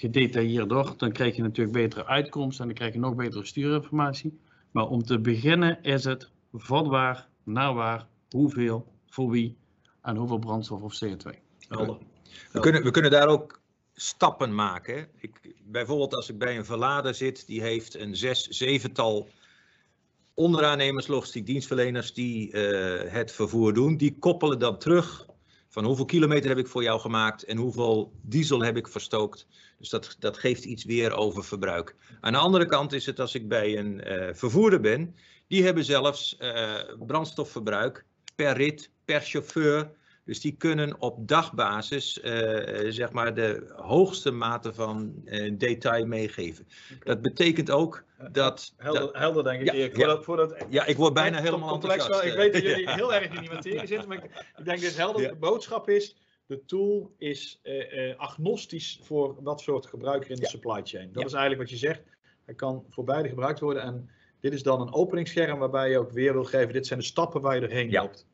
gedetailleerder, dan krijg je natuurlijk betere uitkomsten en dan krijg je nog betere stuurinformatie. Maar om te beginnen is het van waar, naar waar, hoeveel, voor wie en hoeveel brandstof of CO2. Helder. We kunnen, we kunnen daar ook stappen maken. Ik, bijvoorbeeld als ik bij een verlader zit, die heeft een zes, zevental onderaannemers, logistiek dienstverleners die uh, het vervoer doen. Die koppelen dan terug van hoeveel kilometer heb ik voor jou gemaakt en hoeveel diesel heb ik verstookt. Dus dat, dat geeft iets weer over verbruik. Aan de andere kant is het als ik bij een uh, vervoerder ben, die hebben zelfs uh, brandstofverbruik per rit, per chauffeur, dus die kunnen op dagbasis uh, zeg maar de hoogste mate van uh, detail meegeven. Dat betekent ook dat... Helder, dat, helder denk ik. Ja, voordat, voordat, ja, ik word bijna helemaal complex. Ik weet dat jullie heel erg in die materie zitten, maar ik, ik denk dat helder de boodschap is, de tool is uh, agnostisch voor wat soort gebruiker in de supply chain. Dat is eigenlijk wat je zegt. Hij kan voor beide gebruikt worden en dit is dan een openingsscherm waarbij je ook weer wil geven, dit zijn de stappen waar je doorheen loopt.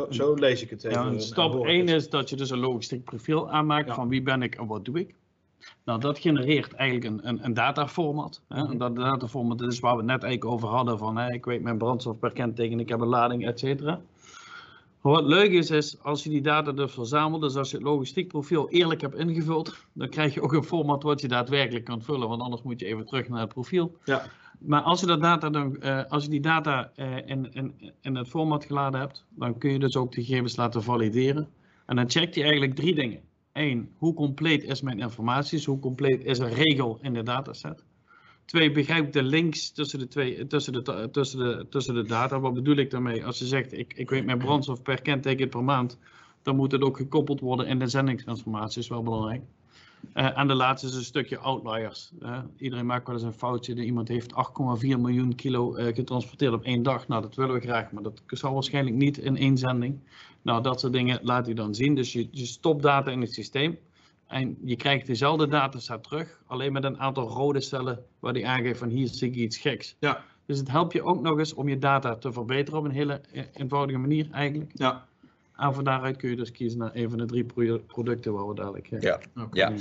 Zo, zo, lees ik het even. Ja, stap 1 is dat je dus een logistiek profiel aanmaakt ja. van wie ben ik en wat doe ik. Nou, dat genereert eigenlijk een, een, een dataformat. Hè? En dat dataformat is waar we net eigenlijk over hadden van hè, ik weet mijn brandstof per kenteken, ik heb een lading, et cetera. Wat leuk is, is als je die data dus verzamelt, dus als je het logistiek profiel eerlijk hebt ingevuld, dan krijg je ook een format wat je daadwerkelijk kan vullen, want anders moet je even terug naar het profiel. Ja. Maar als je, dat data dan, eh, als je die data eh, in, in, in het format geladen hebt, dan kun je dus ook de gegevens laten valideren. En dan checkt hij eigenlijk drie dingen. Eén, hoe compleet is mijn informatie? Hoe compleet is een regel in de dataset? Twee, begrijp de links tussen de, twee, tussen, de, tussen, de, tussen de data. Wat bedoel ik daarmee? Als je zegt, ik, ik weet mijn brandstof per kenteken per maand, dan moet het ook gekoppeld worden in de zendingsinformatie, is wel belangrijk. Uh, en de laatste is een stukje outliers. Uh, iedereen maakt wel eens een foutje. Iemand heeft 8,4 miljoen kilo uh, getransporteerd op één dag. Nou, dat willen we graag, maar dat zal waarschijnlijk niet in één zending. Nou, dat soort dingen laat hij dan zien. Dus je, je stopt data in het systeem. En je krijgt dezelfde dataset terug, alleen met een aantal rode cellen waar die aangeeft van hier zie ik iets geks. Ja. Dus het helpt je ook nog eens om je data te verbeteren op een hele eenvoudige manier eigenlijk. Ja. En van daaruit kun je dus kiezen naar een van de drie producten waar we dadelijk uh, ja. ja.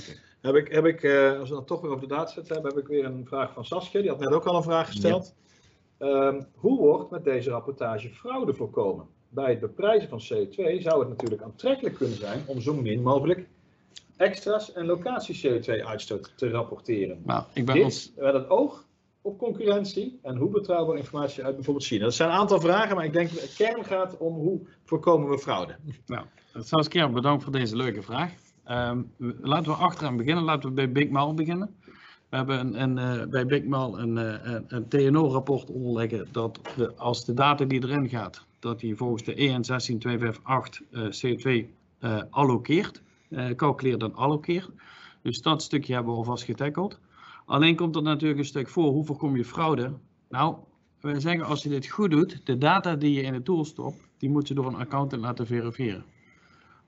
Heb ik, heb ik uh, als we dan toch weer over de dataset hebben, heb ik weer een vraag van Saskia. Die had net ook al een vraag gesteld. Ja. Um, hoe wordt met deze rapportage fraude voorkomen? Bij het beprijzen van CO2 zou het natuurlijk aantrekkelijk kunnen zijn om zo min mogelijk extra's en locatie CO2-uitstoot te rapporteren. Nou, ik ben Dit ons... met het oog op concurrentie en hoe betrouwbaar informatie uit bijvoorbeeld China. Dat zijn een aantal vragen, maar ik denk dat de kern gaat om hoe voorkomen we fraude. Nou, Saskia, bedankt voor deze leuke vraag. Um, laten we achteraan beginnen. Laten we bij Big Mal beginnen. We hebben een, uh, bij Big Mal een, uh, een, TNO-rapport onderleggen dat de, als de data die erin gaat, dat die volgens de EN 16258 uh, CO2 allokeert, calculeert en allokeert. Dus dat stukje hebben we alvast getackeld. Alleen komt er natuurlijk een stuk voor, hoe voorkom je fraude? Nou, we zeggen als je dit goed doet, de data die je in de tool stopt, die moet je door een accountant laten verifiëren.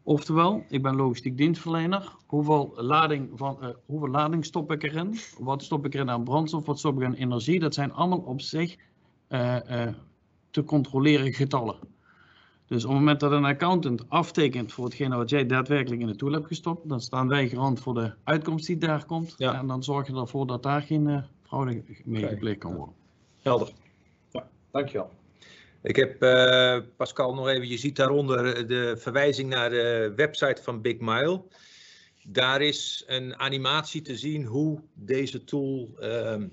Oftewel, ik ben logistiek dienstverlener. Hoeveel lading, van, uh, hoeveel stop ik erin? Wat stop ik erin aan brandstof? Wat stop ik aan energie? Dat zijn allemaal op zich uh, uh, te controleren getallen. Dus op het moment dat een accountant aftekent voor hetgene wat jij daadwerkelijk in de tool hebt gestopt, dan staan wij garant voor de uitkomst die daar komt. Ja. En dan zorg je ervoor dat daar geen fraude mee gepleegd kan worden. Helder. Ja, dankjewel. Ik heb uh, Pascal nog even, je ziet daaronder de verwijzing naar de website van Big Mile. Daar is een animatie te zien hoe deze tool uh, uh,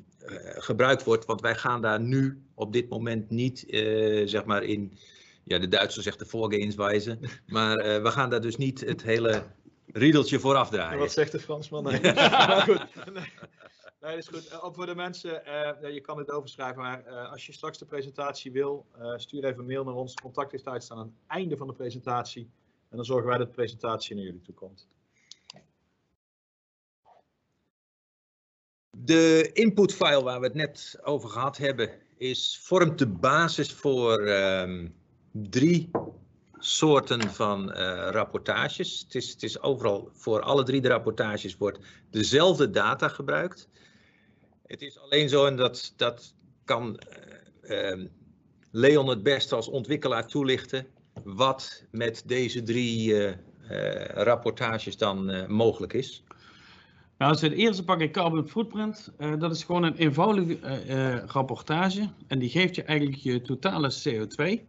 gebruikt wordt. Want wij gaan daar nu op dit moment niet zeg maar in, ja de Duitser zegt de voorgehenswijze. Maar we gaan daar dus niet het hele riedeltje voor afdraaien. En wat zegt de Fransman? Nee. maar goed. Nee. Nee, dat is goed. Ook voor de mensen, uh, je kan het overschrijven, maar uh, als je straks de presentatie wil, stuur even een mail naar ons. Contact is uitstaan aan het einde van de presentatie. En dan zorgen wij dat de presentatie naar jullie toe komt. De inputfile waar we het net over gehad hebben, is, vormt de basis voor um, drie soorten van rapportages. Het is, het is overal, voor alle drie de rapportages wordt dezelfde data gebruikt. Het is alleen zo, en dat, dat kan uh, uh, Leon het beste als ontwikkelaar toelichten, wat met deze drie uh, rapportages dan mogelijk is. Nou, als we het eerste pakken carbon footprint, dat is gewoon een eenvoudige rapportage. En die geeft je eigenlijk je totale CO2.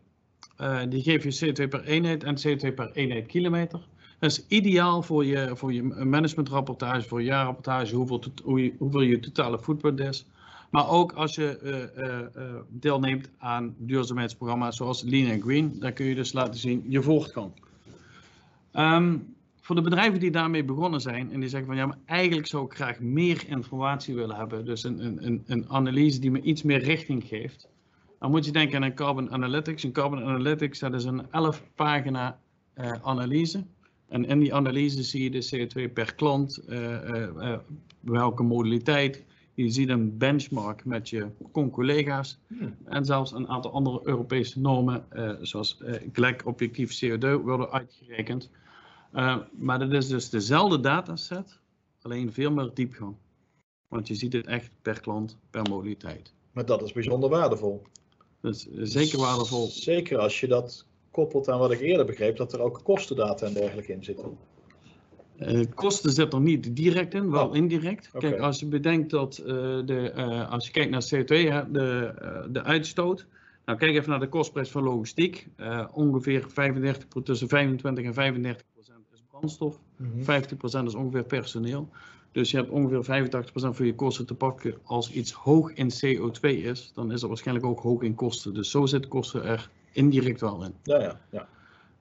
Die geeft je CO2 per eenheid en CO2 per eenheid kilometer. Dat is ideaal voor je, voor je managementrapportage, voor je jaarrapportage, hoeveel, hoeveel je totale footprint is. Maar ook als je uh, uh, deelneemt aan duurzaamheidsprogramma's zoals Lean and Green, dan kun je dus laten zien je voortgang. Um, voor de bedrijven die daarmee begonnen zijn en die zeggen van ja, maar eigenlijk zou ik graag meer informatie willen hebben, dus een, een, een analyse die me iets meer richting geeft, dan moet je denken aan een Carbon Analytics. Een Carbon Analytics, dat is een 11 pagina uh, analyse. En in die analyse zie je de CO2 per klant, uh, uh, welke modaliteit. Je ziet een benchmark met je collega's hmm. en zelfs een aantal andere Europese normen, zoals GLEC objectief CO2 worden uitgerekend. maar dat is dus dezelfde dataset, alleen veel meer diepgang. Want je ziet het echt per klant, per modaliteit. Maar dat is bijzonder waardevol. Dat is zeker waardevol. Zeker als je dat koppelt aan wat ik eerder begreep, dat er ook kostendata en dergelijke in zitten. Uh, kosten zit er niet direct in, wel oh. indirect. Okay. Kijk, als je bedenkt dat uh, de, uh, als je kijkt naar CO2, hè, de, de uitstoot. Nou, kijk even naar de kostprijs van logistiek. ongeveer 35%, tussen 25 en 35 procent is brandstof. Mhm. 50% is ongeveer personeel. Dus je hebt ongeveer 85% van je kosten te pakken. Als iets hoog in CO2 is, dan is dat waarschijnlijk ook hoog in kosten. Dus zo zitten kosten er indirect wel in. Ja, ja, ja.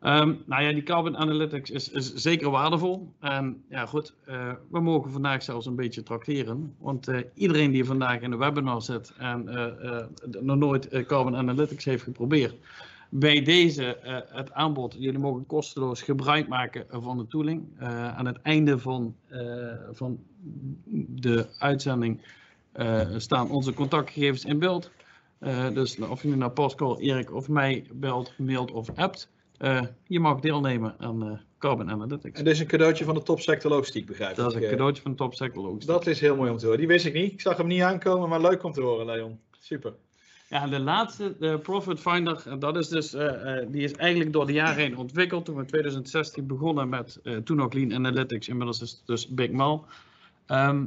Ehm, nou ja, die carbon analytics is, is zeker waardevol. En ja, goed, eh, we mogen vandaag zelfs een beetje tracteren. Want eh, iedereen die vandaag in de webinar zit en eh, nog nooit carbon analytics heeft geprobeerd, bij deze eh, het aanbod, jullie mogen kosteloos gebruik maken van de tooling. Eh, aan het einde van, eh, van de uitzending staan onze contactgegevens in beeld. Dus of je nu naar Pascal, Erik of mij belt, mailt of appt. je mag deelnemen aan Carbon Analytics. En dit is een cadeautje van de topsector logistiek, begrijp ik. Dat is een cadeautje van Top Sector Logistics. Dat is heel mooi om te horen. Die wist ik niet. Ik zag hem niet aankomen, maar leuk om te horen, Leon. Super. Ja, de laatste, de Profit Finder, en dat is dus, eh, eh, die is eigenlijk door de jaren heen ontwikkeld. Toen we in 2016 begonnen met, eh, toen ook Lean Analytics, inmiddels is het dus Big Mal. Ehm,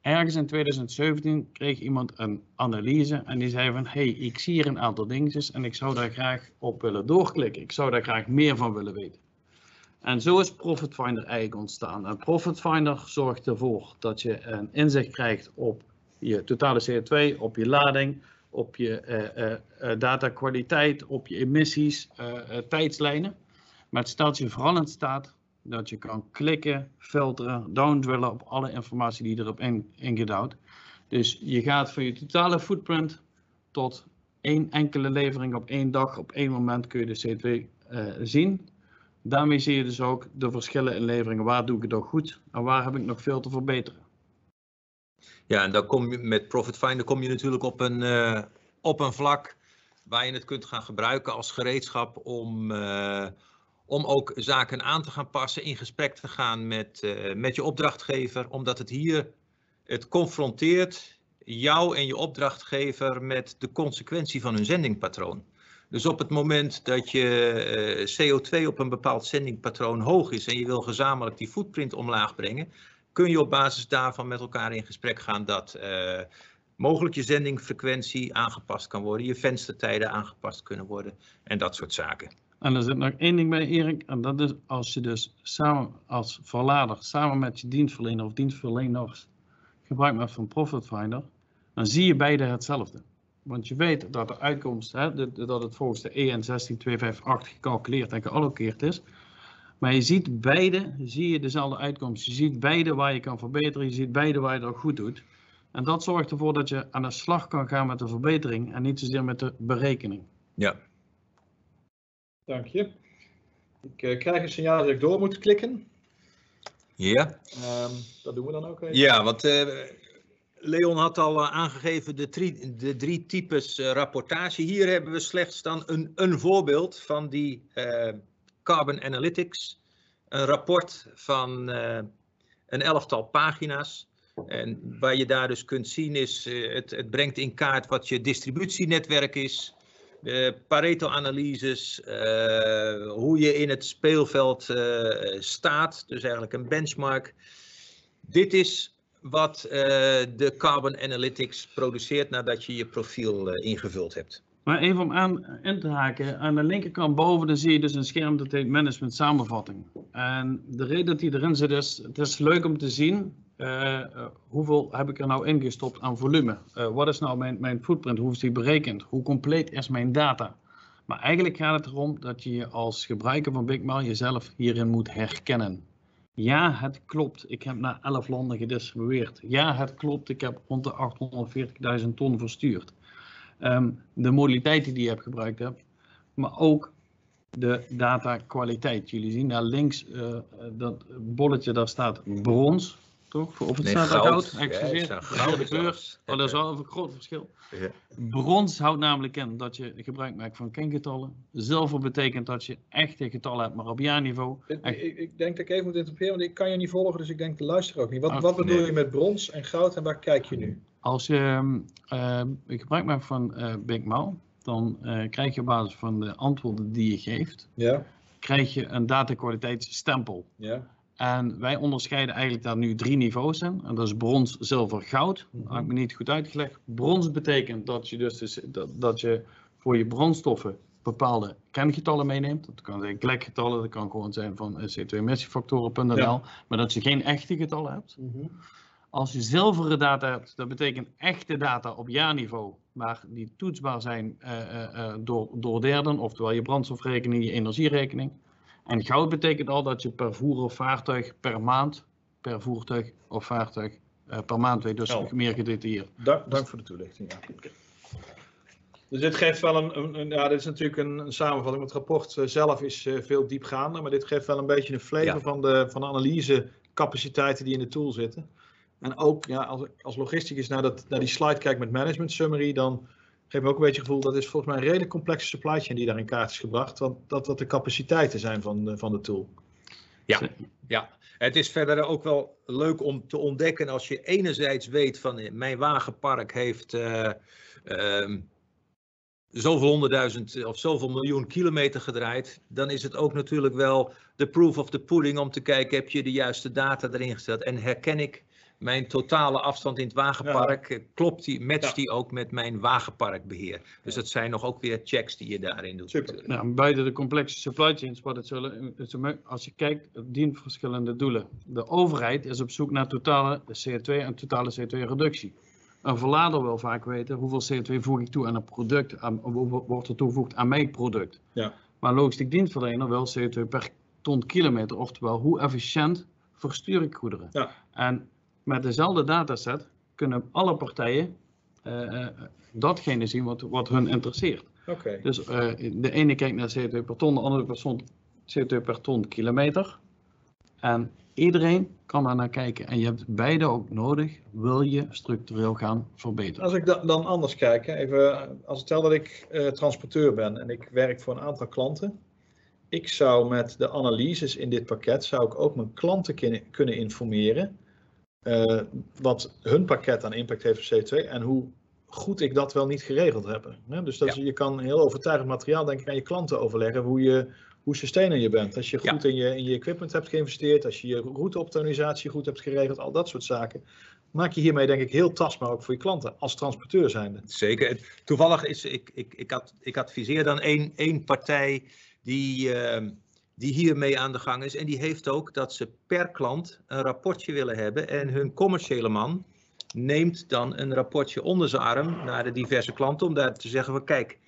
ergens in 2017 kreeg iemand een analyse en die zei van, hey, ik zie hier een aantal dingetjes en ik zou daar graag op willen doorklikken. Ik zou daar graag meer van willen weten. En zo is Profit Finder eigenlijk ontstaan. En Profit Finder zorgt ervoor dat je een inzicht krijgt op je totale CO2, op je lading, op je eh, eh, eh, datakwaliteit, op je emissies, tijdslijnen. Maar het stelt je vooral in staat dat je kan klikken, filteren, downdrillen op alle informatie die erop in, ingedouwd. Dus je gaat van je totale footprint tot één enkele levering op één dag, op één moment kun je de CO2 eh, zien. Daarmee zie je dus ook de verschillen in leveringen. Waar doe ik het nog goed en waar heb ik nog veel te verbeteren? Ja, en dan kom je met Profit Finder kom je natuurlijk op een, eh, op een vlak waar je het kunt gaan gebruiken als gereedschap om, eh, om ook zaken aan te gaan passen, in gesprek te gaan met, eh, met je opdrachtgever, omdat het hier, het confronteert jou en je opdrachtgever met de consequentie van hun zendingpatroon. Dus op het moment dat je eh, CO2 op een bepaald zendingpatroon hoog is en je wil gezamenlijk die footprint omlaag brengen, kun je op basis daarvan met elkaar in gesprek gaan dat eh, mogelijk je zendingfrequentie aangepast kan worden, je venstertijden aangepast kunnen worden en dat soort zaken. En er zit nog één ding bij, Erik. En dat is als je dus samen als verlader, samen met je dienstverlener of dienstverleners gebruik maakt van Profit Finder, dan zie je beide hetzelfde. Want je weet dat de uitkomst, hè, dat het volgens de EN 16258 gecalculeerd en gealloceerd is. Maar je ziet beide, zie je dezelfde uitkomst. Je ziet beide waar je kan verbeteren, je ziet beide waar je dat goed doet. En dat zorgt ervoor dat je aan de slag kan gaan met de verbetering en niet zozeer met de berekening. Ja, Dank je. Ik eh, krijg een signaal dat ik door moet klikken. ja. Ehm, dat doen we dan ook even. Ja, want eh, Leon had al eh, aangegeven de, drie- de drie types eh, rapportage. Hier hebben we slechts dan een, een voorbeeld van die Carbon Analytics. Een rapport van eh, een elftal pagina's. En waar je daar dus kunt zien is, eh, het, het brengt in kaart wat je distributienetwerk is. De Pareto-analyses, eh, hoe je in het speelveld staat, dus eigenlijk een benchmark. Dit is wat de Carbon Analytics produceert nadat je je profiel ingevuld hebt. Maar even om aan in te haken, aan de linkerkant boven dan zie je dus een scherm dat heet management samenvatting. En de reden dat die erin zit is, het is leuk om te zien eh, eh, hoeveel heb ik er nou ingestopt aan volume. Eh, wat is nou mijn, mijn footprint, hoe is die berekend, hoe compleet is mijn data. Maar eigenlijk gaat het erom dat je je als gebruiker van BigMail jezelf hierin moet herkennen. Ja, het klopt. Ik heb naar 11 landen gedistribueerd. Ja, het klopt. Ik heb rond de 840.000 ton verstuurd. Ehm, de modaliteiten die je hebt gebruikt hebt, maar ook de datakwaliteit. Jullie zien daar links eh, dat bolletje, daar staat brons, toch? Of het Nee, staat goud. goud, Ja, excuseer. staat de goud kleur. Oh, dat is wel een groot verschil. Ja. Brons houdt namelijk in dat je gebruik maakt van kengetallen. Zilver betekent dat je echte getallen hebt, maar op jaarniveau. Ik, ik, ik denk dat ik even moet interpreteren, want ik kan je niet volgen, dus ik denk de luisteraar ook niet. Wat, Ah, wat bedoel nee. je met brons en goud en waar kijk je nu? Als je ehm, eh, gebruik maakt van eh Big dan eh, krijg je op basis van de antwoorden die je geeft, Ja, krijg je een datakwaliteitsstempel. ja. En wij onderscheiden eigenlijk daar nu drie niveaus in. En dat is brons, zilver, goud. Dat Mhm. heb ik me niet goed uitgelegd. Brons betekent dat je dus, dus dat, dat je voor je brandstoffen bepaalde kengetallen meeneemt. Dat kan zijn klikgetallen, dat kan gewoon zijn van c2emissiefactoren.nl, Ja. maar dat je geen echte getallen hebt. Als je zilveren data hebt, dat betekent echte data op jaarniveau, maar die toetsbaar zijn eh, eh, eh, door, door derden, oftewel je brandstofrekening, je energierekening. En goud betekent al dat je per voer of vaartuig per maand, per voertuig of vaartuig per maand weet, dus Helder. meer gedetailleerd. Dank, dank voor de toelichting. Ja. Dus dit geeft wel een, een, een- ja, dit is natuurlijk een, een samenvatting. Het rapport zelf is veel diepgaander, maar dit geeft wel een beetje een flavor Ja. van, de, van de analysecapaciteiten die in de tool zitten. En ook ja, als, als logisticus naar, dat, naar die slide kijk met management summary, dan geeft me ook een beetje het gevoel dat is volgens mij een redelijk complexe supply chain die daar in kaart is gebracht. Want dat dat de capaciteiten zijn van de, van de tool. Ja, het is verder ook wel leuk om te ontdekken als je enerzijds weet van eh, mijn wagenpark heeft eh, ehm, zoveel honderdduizend of zoveel miljoen kilometer gedraaid, dan is het ook natuurlijk wel de proof of the pudding om te kijken, heb je de juiste data erin gesteld en herken ik mijn totale afstand in het wagenpark, eh, klopt die, matcht Ja. die ook met mijn wagenparkbeheer. Dus dat zijn nog ook weer checks die je daarin doet. Super. natuurlijk. Nou, buiten de complexe supply chains, wat het zullen, als je kijkt, het dient verschillende doelen. De overheid is op zoek naar totale CO2 en totale CO2-reductie. Een verlader wil vaak weten hoeveel CO2 voeg ik toe aan een product, aan, wordt er toegevoegd aan mijn product. Ja. Maar een logistiek dienstverlener wil CO2 per ton kilometer, oftewel hoe efficiënt verstuur ik goederen. Ja. En met dezelfde dataset kunnen alle partijen eh, eh, datgene zien wat, wat hun interesseert. Oké. Dus eh, de ene kijkt naar CO2 per ton, de andere persoon CO2 per ton kilometer. En iedereen kan daar naar kijken. En je hebt beide ook nodig, wil je structureel gaan verbeteren. Als ik da- dan anders kijk, hè, even, als stel dat ik transporteur ben en ik werk voor een aantal klanten. Ik zou met de analyses in dit pakket, zou ik ook mijn klanten kunnen informeren. Eh, wat hun pakket aan impact heeft op CO2 en hoe goed ik dat wel niet geregeld heb. Hè? Dus dat is- je kan heel overtuigend materiaal denk ik aan je klanten overleggen hoe je hoe sustainer je bent. Als je Ja. goed in, je, in je equipment hebt geïnvesteerd, als je je routeoptimalisatie goed hebt geregeld, al dat soort zaken. Maak je hiermee denk ik heel tastbaar ook voor je klanten als transporteur zijnde. Zeker. Toevallig is, ik, ik, ik, had, ik adviseer dan één, één partij die, ehm, die hiermee aan de gang is. En die heeft ook dat ze per klant een rapportje willen hebben. En hun commerciële man neemt dan een rapportje onder zijn arm naar de diverse klanten. Om daar te zeggen van kijk,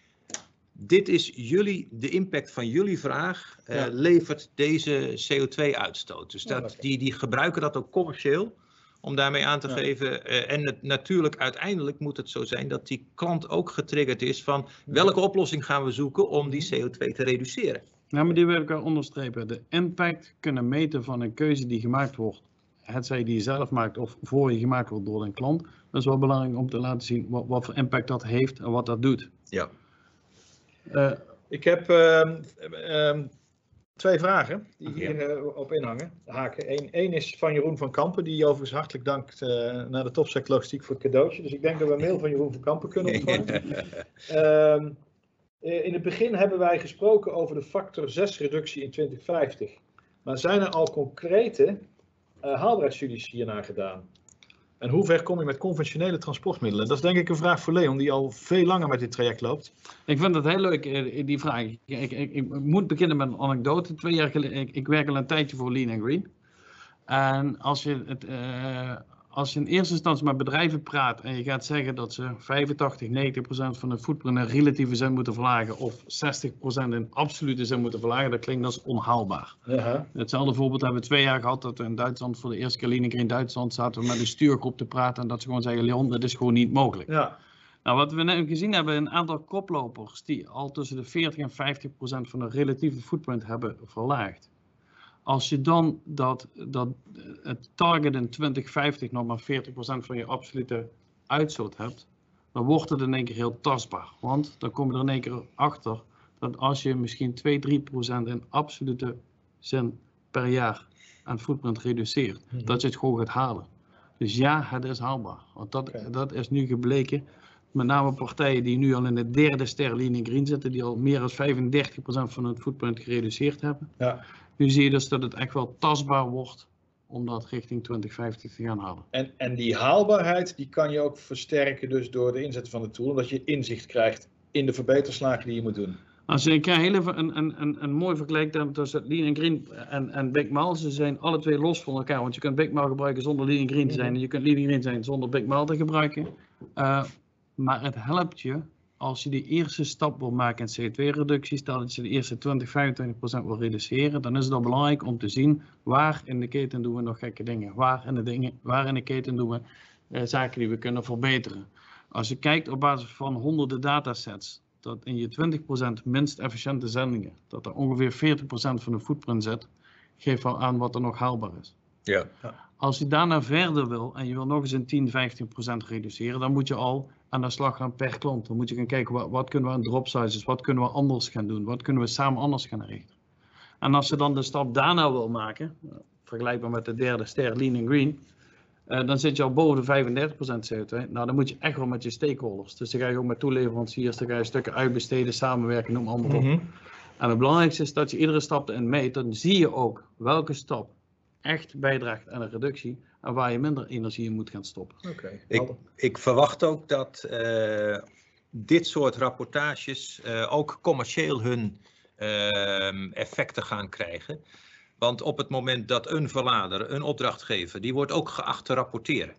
dit is jullie, de impact van jullie vraag eh, levert deze CO2-uitstoot. Dus dat, die, die gebruiken dat ook commercieel om daarmee aan te Ja. geven. eh, en het, natuurlijk, uiteindelijk moet het zo zijn dat die klant ook getriggerd is van welke oplossing gaan we zoeken om die CO2 te reduceren. Nou, maar die wil ik wel onderstrepen. De impact kunnen meten van een keuze die gemaakt wordt. Het zij die je zelf maakt of voor je gemaakt wordt door een klant. Dat is wel belangrijk om te laten zien wat, wat voor impact dat heeft en wat dat doet. Ja. Eh, Ik heb ehm, ehm, twee vragen die Ja. hier eh, op inhangen. Haken. Eén één is van Jeroen van Kampen, die overigens hartelijk dankt eh, naar de Topsec Logistiek voor het cadeautje. Dus ik denk dat we een mail van Jeroen van Kampen kunnen ontvangen. Ehm, eh, in het begin hebben wij gesproken over de factor 6 reductie in 2050. Maar zijn er al concrete eh haalbaarheidsstudies hiernaar gedaan? En hoe ver kom je met conventionele transportmiddelen? Dat is denk ik een vraag voor Leon, die al veel langer met dit traject loopt. Ik vind het heel leuk, eh, die vraag. Ik, ik, ik, ik moet beginnen met een anekdote. Twee jaar geleden, ik, ik werk al een tijdje voor Lean and Green. En als je, het, eh, als je in eerste instantie met bedrijven praat en je gaat zeggen dat ze 85, 90 procent van de footprint in relatieve zin moeten verlagen of 60 procent in absolute zin moeten verlagen, dat klinkt als onhaalbaar. Hetzelfde voorbeeld hebben we twee jaar gehad dat we in Duitsland voor de eerste keer Green Duitsland zaten we met een stuurgroep te praten en dat ze gewoon zeggen, Leon, dat is gewoon niet mogelijk. Ja, Nou, wat we net gezien hebben, een aantal koplopers die al tussen de 40 en 50 procent van de relatieve footprint hebben verlaagd. Als je dan dat, dat eh, het target in 2050 nog maar 40 procent van je absolute uitstoot hebt, dan wordt het in één keer heel tastbaar. Want dan kom je er in één keer achter dat als je misschien 2, 3 procent in absolute zin per jaar aan footprint reduceert, Mhm. dat je het gewoon gaat halen. Dus ja, het is haalbaar. Want dat, dat is nu gebleken. Met name partijen die nu al in de derde ster Lean and Green zitten, die al meer dan 35% van hun footprint gereduceerd hebben. Ja. Nu zie je dus dat het echt wel tastbaar wordt om dat richting 2050 te gaan halen. En, en die haalbaarheid die kan je ook versterken dus door de inzet van de tool, omdat je inzicht krijgt in de verbeterslagen die je moet doen. Als je, ik heel even een, een, een, een mooi vergelijk dan tussen Lean en Green en, en Big Mal. Ze zijn alle twee los van elkaar. Want je kunt Big Mal gebruiken zonder Lean en Green te zijn. En je kunt Lean en Green zijn zonder Big Mal te gebruiken. Uh, maar het helpt je als je die eerste stap wil maken in CO2-reductie. Stel dat je de eerste 20, 25 procent wil reduceren. Dan is het al belangrijk om te zien waar in de keten doen we nog gekke dingen. Waar in de, dingen, waar in de keten doen we uh, zaken die we kunnen verbeteren. Als je kijkt op basis van honderden datasets dat in je 20% minst efficiënte zendingen, dat er ongeveer 40% van de footprint zit, geeft al aan wat er nog haalbaar is. Ja. Als je daarna verder wil en je wil nog eens een 10, 15% reduceren, dan moet je al aan de slag gaan per klant. Dan moet je gaan kijken wat, wat kunnen we aan drop sizes, wat kunnen we anders gaan doen, wat kunnen we samen anders gaan richten. En als je dan de stap daarna wil maken, vergelijkbaar met de derde ster Lean and Green, uh, dan zit je al boven de 35% CO2. Nou, dan moet je echt wel met je stakeholders. Dus dan ga je ook met toeleveranciers, dan ga je stukken uitbesteden, samenwerken, noem allemaal op. Mm -hmm. En het belangrijkste is dat je iedere stap erin meet. Dan zie je ook welke stap echt bijdraagt aan een reductie en waar je minder energie in moet gaan stoppen. Okay, ik, ik, verwacht ook dat uh, dit soort rapportages uh, ook commercieel hun uh, effecten gaan krijgen. Want op het moment dat een verlader, een opdrachtgever, die wordt ook geacht te rapporteren.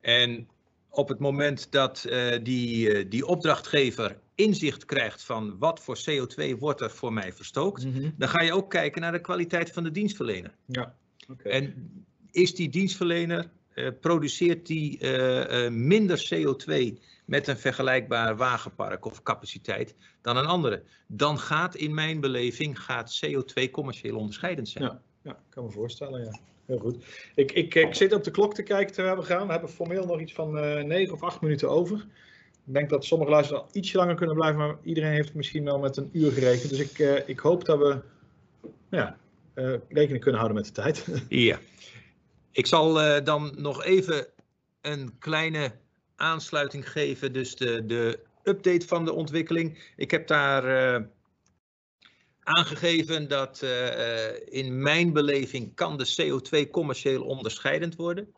En op het moment dat uh, die, uh, die opdrachtgever inzicht krijgt van wat voor CO2 wordt er voor mij verstookt, mm -hmm. dan ga je ook kijken naar de kwaliteit van de dienstverlener. Ja. Okay. En is die dienstverlener, uh, produceert die minder CO2 met een vergelijkbaar wagenpark of capaciteit dan een andere. Dan gaat in mijn beleving gaat CO2 commercieel onderscheidend zijn. Ja, ja kan me voorstellen, ja. Heel goed. Ik, ik, ik zit op de klok te kijken terwijl we gaan. We hebben formeel nog iets van uh, 9 of 8 minuten over. Ik denk dat sommige luisteraars ietsje langer kunnen blijven, maar iedereen heeft misschien wel met een uur gerekend. Dus ik, uh, ik hoop dat we ja, uh, rekening kunnen houden met de tijd. Ja. Ik zal dan nog even een kleine aansluiting geven, dus de, de update van de ontwikkeling. Ik heb daar aangegeven dat uh, in mijn beleving kan de CO2 commercieel onderscheidend worden.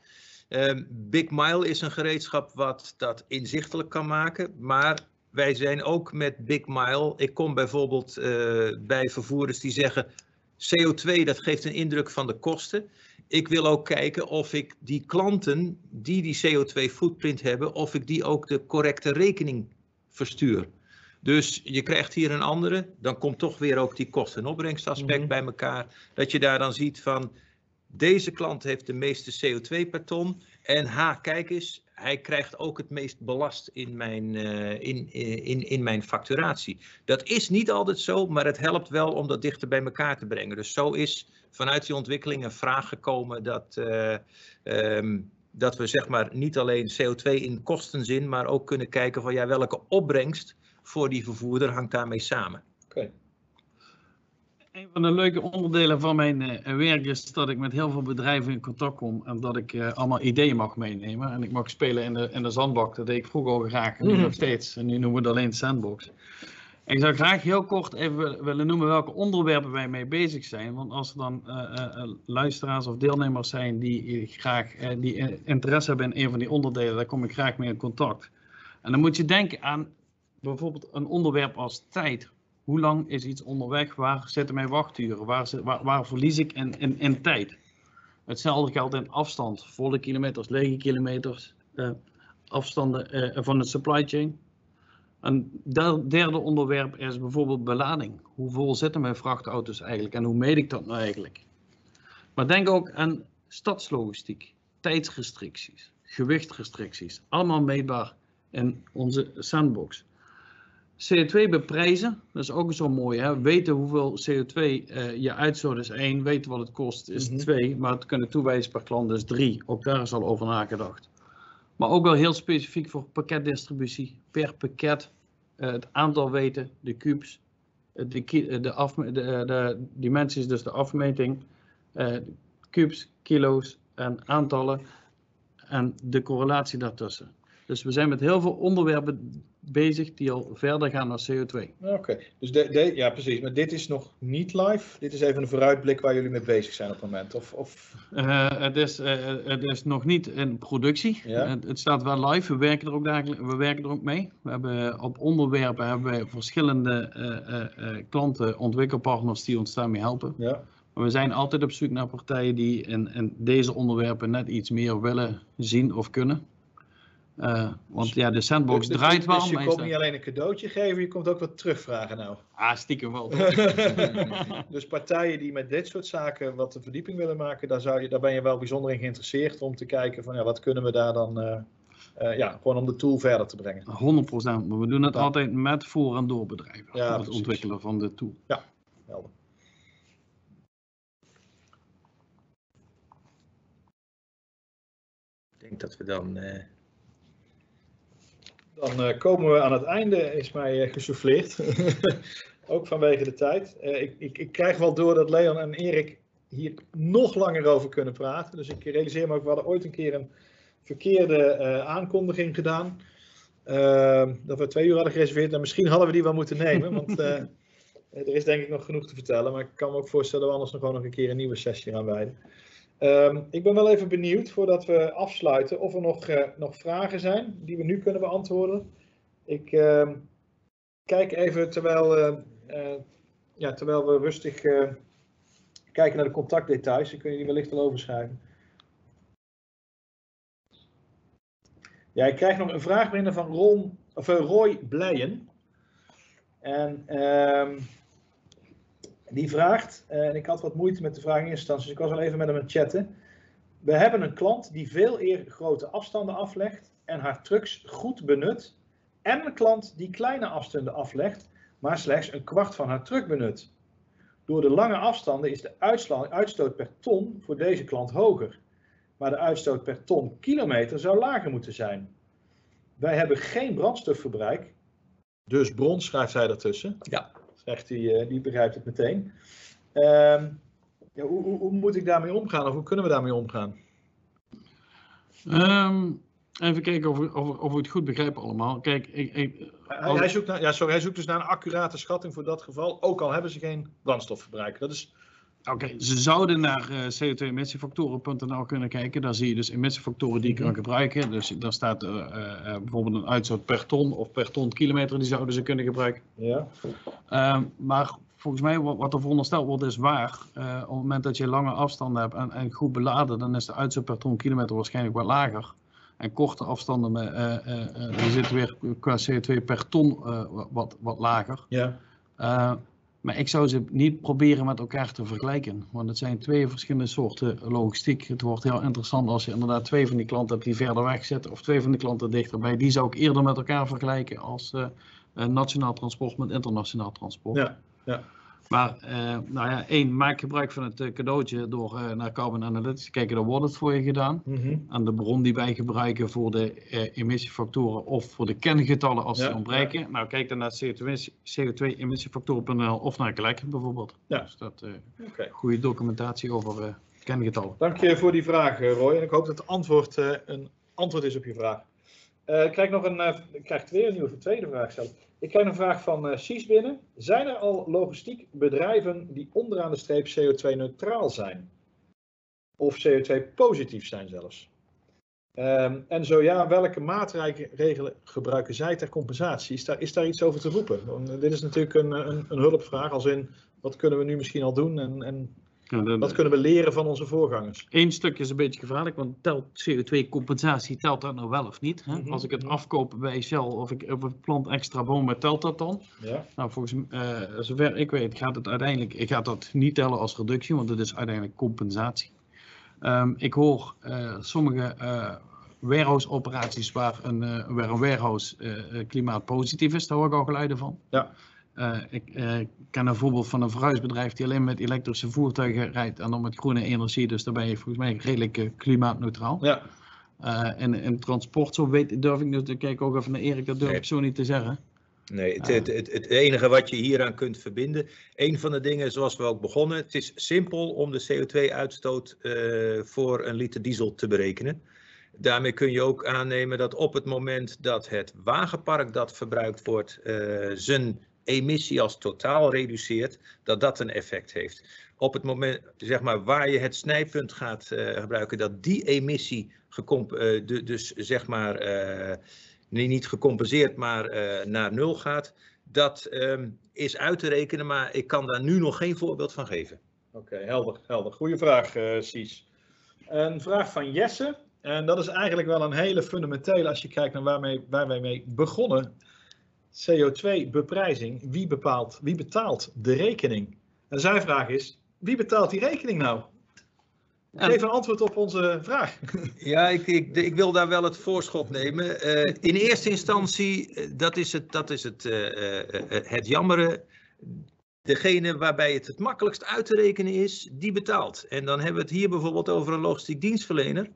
Uh, Big Mile is een gereedschap wat dat inzichtelijk kan maken, maar wij zijn ook met Big Mile. Ik kom bijvoorbeeld bij vervoerders die zeggen CO2 dat geeft een indruk van de kosten ik wil ook kijken of ik die klanten die die CO2 footprint hebben, of ik die ook de correcte rekening verstuur. Dus je krijgt hier een andere, dan komt toch weer ook die kosten- en opbrengstaspect mm -hmm. bij elkaar. Dat je daar dan ziet van, deze klant heeft de meeste CO2 per ton. En ha, kijk eens, hij krijgt ook het meest belast in mijn, uh, in, in, in mijn facturatie. Dat is niet altijd zo, maar het helpt wel om dat dichter bij elkaar te brengen. Dus zo is vanuit die ontwikkeling een vraag gekomen dat, uh, um, dat we zeg maar niet alleen CO2 in kostenzin, maar ook kunnen kijken van ja, welke opbrengst voor die vervoerder hangt daarmee samen. Oké. Okay. Een van de leuke onderdelen van mijn uh, werk is dat ik met heel veel bedrijven in contact kom en dat ik uh, allemaal ideeën mag meenemen. En ik mag spelen in de, in de zandbak. Dat deed ik vroeger al graag en nu mm -hmm. nog steeds. En nu noemen we het alleen sandbox. Ik zou graag heel kort even willen noemen welke onderwerpen wij mee bezig zijn. Want als er dan uh, uh, luisteraars of deelnemers zijn die graag uh, die interesse hebben in een van die onderdelen, daar kom ik graag mee in contact. En dan moet je denken aan bijvoorbeeld een onderwerp als tijd. Hoe lang is iets onderweg? Waar zitten mijn wachturen? Waar, waar, verlies ik in, in, tijd? Hetzelfde geldt in afstand. Volle kilometers, lege kilometers, afstanden van de supply chain. Een derde onderwerp is bijvoorbeeld belading. Hoe vol zitten mijn vrachtauto's eigenlijk en hoe meet ik dat nou eigenlijk? Maar denk ook aan stadslogistiek, tijdsrestricties, gewichtrestricties. Allemaal meetbaar in onze sandbox. CO2 beprijzen, dat is ook zo mooi. Hè? Weten hoeveel CO2 uh, je uitstoot is één, weten wat het kost is mm -hmm. twee, maar het kunnen toewijzen per klant is drie. Ook daar is al over nagedacht. Maar ook wel heel specifiek voor pakketdistributie. Per pakket uh, het aantal weten, de cubes, de, de, af, de, de dimensies, dus de afmeting, uh, cubes, kilo's en aantallen en de correlatie daartussen. Dus we zijn met heel veel onderwerpen bezig die al verder gaan naar CO2. Oké, dus de, de, ja precies, maar dit is nog niet live. Dit is even een vooruitblik waar jullie mee bezig zijn op het moment. Of, of... Uh, het, is, uh, het is nog niet in productie. Ja. Het, het, staat wel live. We werken er ook dagelijks, we werken er ook mee. We hebben op onderwerpen hebben we verschillende uh, klanten, ontwikkelpartners die ons daarmee helpen. Ja. Maar we zijn altijd op zoek naar partijen die in, in deze onderwerpen net iets meer willen zien of kunnen. Uh, want ja, de sandbox dus, draait wel. Dus je komt niet alleen een cadeautje geven, je komt ook wat terugvragen nou. Ah, stiekem wel. dus partijen die met dit soort zaken wat de verdieping willen maken, daar, zou je, daar ben je wel bijzonder in geïnteresseerd om te kijken van ja, wat kunnen we daar dan, uh, uh, ja, gewoon om de tool verder te brengen. 100%, maar we doen het ja. altijd met voor- en doorbedrijven. Ja, het precies. ontwikkelen van de tool. Ja, helder. Ik denk dat we dan... Dan uh, komen we aan het einde, is mij uh, gesouffleerd. Ook vanwege de tijd. Uh, ik, ik, ik, krijg wel door dat Leon en Erik hier nog langer over kunnen praten. Dus ik realiseer me ook, we hadden ooit een keer een verkeerde aankondiging gedaan. Ehm, dat we twee uur hadden gereserveerd. En misschien hadden we die wel moeten nemen, want er is denk ik nog genoeg te vertellen. Maar ik kan me ook voorstellen dat we anders nog gewoon nog een keer een nieuwe sessie gaan wijden. Um, ik ben wel even benieuwd, voordat we afsluiten, of er nog, uh, nog vragen zijn die we nu kunnen beantwoorden. Ik uh, kijk even terwijl, uh, ja, terwijl we rustig kijken naar de contactdetails. Ik kun je die wellicht al overschrijven. Ja, ik krijg nog een vraag binnen van Ron, of, Roy Blijen. En ehm, die vraagt, en ik had wat moeite met de vraag in eerste instantie, dus ik was al even met hem aan het chatten. We hebben een klant die veel eer grote afstanden aflegt en haar trucks goed benut. En een klant die kleine afstanden aflegt, maar slechts een kwart van haar truck benut. Door de lange afstanden is de uitstoot per ton voor deze klant hoger. Maar de uitstoot per ton kilometer zou lager moeten zijn. Wij hebben geen brandstofverbruik. Dus bron schrijft zij ertussen. Ja. Zegt hij, die begrijpt het meteen. Um, ja, hoe, hoe, hoe, moet ik daarmee omgaan of hoe kunnen we daarmee omgaan? Um, even kijken of, of, of we het goed begrijpen allemaal. Kijk, ik, ik, als... hij, zoekt naar, ja, sorry, hij zoekt dus naar een accurate schatting voor dat geval, ook al hebben ze geen brandstofverbruik. Dat is... Oké, okay, ze zouden naar uh, co2emissiefactoren.nl kunnen kijken. Daar zie je dus emissiefactoren die je kan gebruiken. Dus daar staat uh, uh, bijvoorbeeld een uitstoot per ton of per ton kilometer, die zouden ze kunnen gebruiken. Ja. Um, maar volgens mij, wat, wat er verondersteld wordt, is waar. Op het moment dat je lange afstanden hebt en, en, goed beladen, dan is de uitstoot per ton kilometer waarschijnlijk wat lager. En korte afstanden, met, die zitten weer qua CO2 per ton wat, wat lager. Ja. Maar ik zou ze niet proberen met elkaar te vergelijken. Want het zijn twee verschillende soorten logistiek. Het wordt heel interessant als je inderdaad twee van die klanten hebt die verder weg zitten. Of twee van die klanten dichterbij. Die zou ik eerder met elkaar vergelijken als nationaal transport met internationaal transport. Ja. Ja. Maar, uh, nou ja, één, maak gebruik van het uh, cadeautje door uh, naar Carbon Analytics te kijken, dan wordt het voor je gedaan. Mm -hmm. En de bron die wij gebruiken voor de emissiefactoren of voor de kengetallen als Ja, die ontbreken. Ja. Nou, kijk dan naar CO2-emissiefactoren.nl of naar Gelijk bijvoorbeeld. Ja. Dus dat okay. goede documentatie over kengetallen. Dank je voor die vraag, Roy. En ik hoop dat het antwoord een antwoord is op je vraag. ik krijg nog een, ik krijg weer een nieuwe tweede vraag zelf. Ik krijg een vraag van uh, Cies binnen. Zijn er al logistiek bedrijven die onderaan de streep CO2-neutraal zijn? Of CO2-positief zijn zelfs? Um, en zo ja, welke maatregelen gebruiken zij ter compensatie? Is daar, is daar iets over te roepen? Want, uh, dit is natuurlijk een, een, een, hulpvraag, als in wat kunnen we nu misschien al doen en, en ja, de, wat kunnen we leren van onze voorgangers? Eén stuk is een beetje gevaarlijk, want telt CO2-compensatie, telt dat nou wel of niet? Hè? Mhm, Als ik het afkoop bij Shell of ik, of ik plant extra bomen, telt dat dan? Ja. Nou, volgens uh, zover ik weet gaat het uiteindelijk, ik ga dat niet tellen als reductie, want het is uiteindelijk compensatie. Um, ik hoor uh, sommige uh, warehouse operaties waar een, waar een warehouse klimaatpositief is, daar hoor ik al geluiden van. Ja. Uh, ik uh, ken een voorbeeld van een verhuisbedrijf die alleen met elektrische voertuigen rijdt en dan met groene energie. Dus daar ben je volgens mij redelijk uh, klimaatneutraal. Ja. en in transport, zo weet, durf ik nu te kijken ook even naar Erik, dat durf Nee. ik zo niet te zeggen. Nee, het, het, het, het enige wat je hieraan kunt verbinden, een van de dingen zoals we ook begonnen, het is simpel om de CO2-uitstoot voor een liter diesel te berekenen. Daarmee kun je ook aannemen dat op het moment dat het wagenpark dat verbruikt wordt, uh, zijn emissie als totaal reduceert, dat dat een effect heeft. Op het moment zeg maar, waar je het snijpunt gaat uh, gebruiken, dat die emissie uh, de, dus zeg maar niet gecompenseerd, maar naar nul gaat, dat um, is uit te rekenen, maar ik kan daar nu nog geen voorbeeld van geven. Oké, helder, helder. Goeie vraag, Sies. Een vraag van Jesse. En dat is eigenlijk wel een hele fundamentele als je kijkt naar waar wij mee begonnen. CO2-beprijzing. Wie bepaalt, wie betaalt de rekening? En zijn vraag is, wie betaalt die rekening nou? Geef een antwoord op onze vraag. Ja, ik, ik, ik wil daar wel het voorschot nemen. Uh, in eerste instantie, dat is het, dat is het, uh, uh, het jammere. Degene waarbij het het makkelijkst uit te rekenen is, die betaalt. En dan hebben we het hier bijvoorbeeld over een logistiek dienstverlener.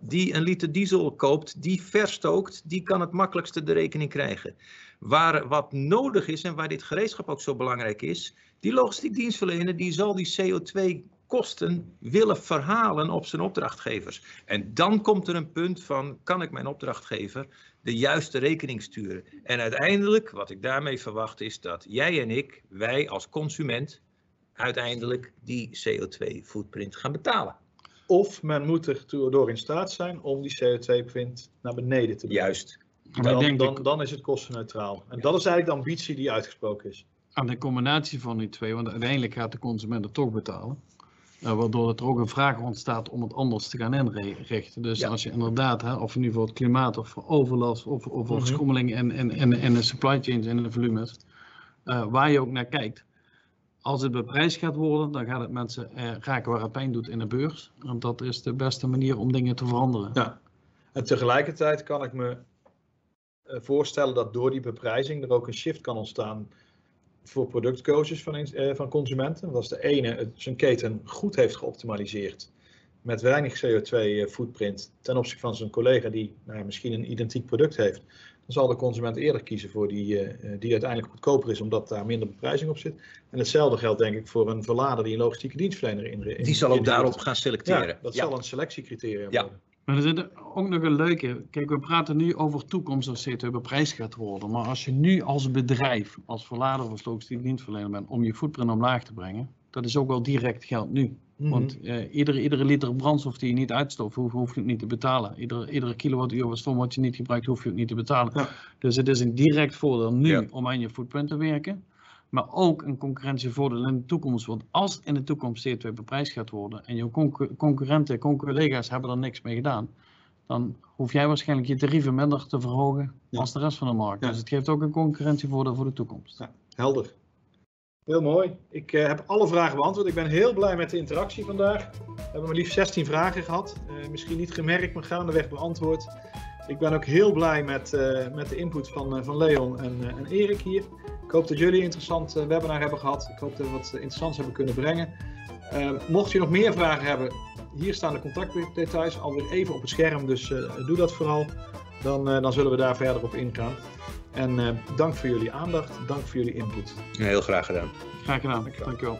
Die een liter diesel koopt, die verstookt, die kan het makkelijkste de rekening krijgen. Waar wat nodig is en waar dit gereedschap ook zo belangrijk is, die logistiek dienstverlener die zal die CO2 kosten willen verhalen op zijn opdrachtgevers. En dan komt er een punt van, kan ik mijn opdrachtgever de juiste rekening sturen? En uiteindelijk, wat ik daarmee verwacht, is dat jij en ik, wij als consument, uiteindelijk die CO2-footprint gaan betalen. Of men moet er door in staat zijn om die CO2-print naar beneden te brengen. Juist. Dan, dan, dan is het kostenneutraal. En dat is eigenlijk de ambitie die uitgesproken is. Aan de combinatie van die twee, want uiteindelijk gaat de consument het toch betalen. Uh, waardoor er ook een vraag ontstaat om het anders te gaan inrichten. Dus ja. als je inderdaad, hè, of nu voor het klimaat of voor overlast of, of voor mm -hmm. schommeling en, en, en, en de supply chains en de volumes, uh, waar je ook naar kijkt. Als het beprijsd gaat worden, dan gaat het mensen uh, raken waar het pijn doet in de beurs. En dat is de beste manier om dingen te veranderen. Ja. En tegelijkertijd kan ik me voorstellen dat door die beprijzing er ook een shift kan ontstaan voor productcoaches van, uh, van consumenten. Want als de ene het, zijn keten goed heeft geoptimaliseerd met weinig CO2 footprint ten opzichte van zijn collega die nou, misschien een identiek product heeft, dan zal de consument eerder kiezen voor die, die uiteindelijk goedkoper is, omdat daar minder beprijzing op zit. En hetzelfde geldt denk ik voor een verlader die een logistieke dienstverlener in. in die zal ook daarop gaan selecteren. Ja, dat ja. zal een selectiecriterium ja. worden. Maar er zit ook nog een leuke. Kijk, we praten nu over toekomst als CO2 beprijsd gaat worden. Maar als je nu als bedrijf, als verlader of logistiek dienstverlener bent, om je footprint omlaag te brengen, dat is ook wel direct geld nu. Mm -hmm. Want uh, iedere, iedere liter brandstof die je niet uitstoot, hoef, hoef je het niet te betalen. Iedere, iedere kilowattuur stroom wat je niet gebruikt, hoef je het niet te betalen. Ja. Dus het is een direct voordeel nu ja. om aan je footprint te werken. Maar ook een concurrentievoordeel in de toekomst. Want als in de toekomst CO2 beprijsd gaat worden en je concurrenten, collega's hebben er niks mee gedaan, dan hoef jij waarschijnlijk je tarieven minder te verhogen ja. als de rest van de markt. Ja. Dus het geeft ook een concurrentievoordeel voor de toekomst. Ja, helder. Heel mooi. Ik uh, heb alle vragen beantwoord. Ik ben heel blij met de interactie vandaag. We hebben maar liefst 16 vragen gehad. Uh, misschien niet gemerkt, maar gaandeweg beantwoord. Ik ben ook heel blij met, uh, met de input van, van Leon en, en Erik hier. Ik hoop dat jullie een interessant webinar hebben gehad. Ik hoop dat we wat interessants hebben kunnen brengen. mocht je nog meer vragen hebben, hier staan de contactdetails alweer even op het scherm, dus uh, doe dat vooral. Dan, uh, dan zullen we daar verder op ingaan. En uh, dank voor jullie aandacht, dank voor jullie input. Heel graag gedaan. Graag gedaan, dankjewel. dankjewel.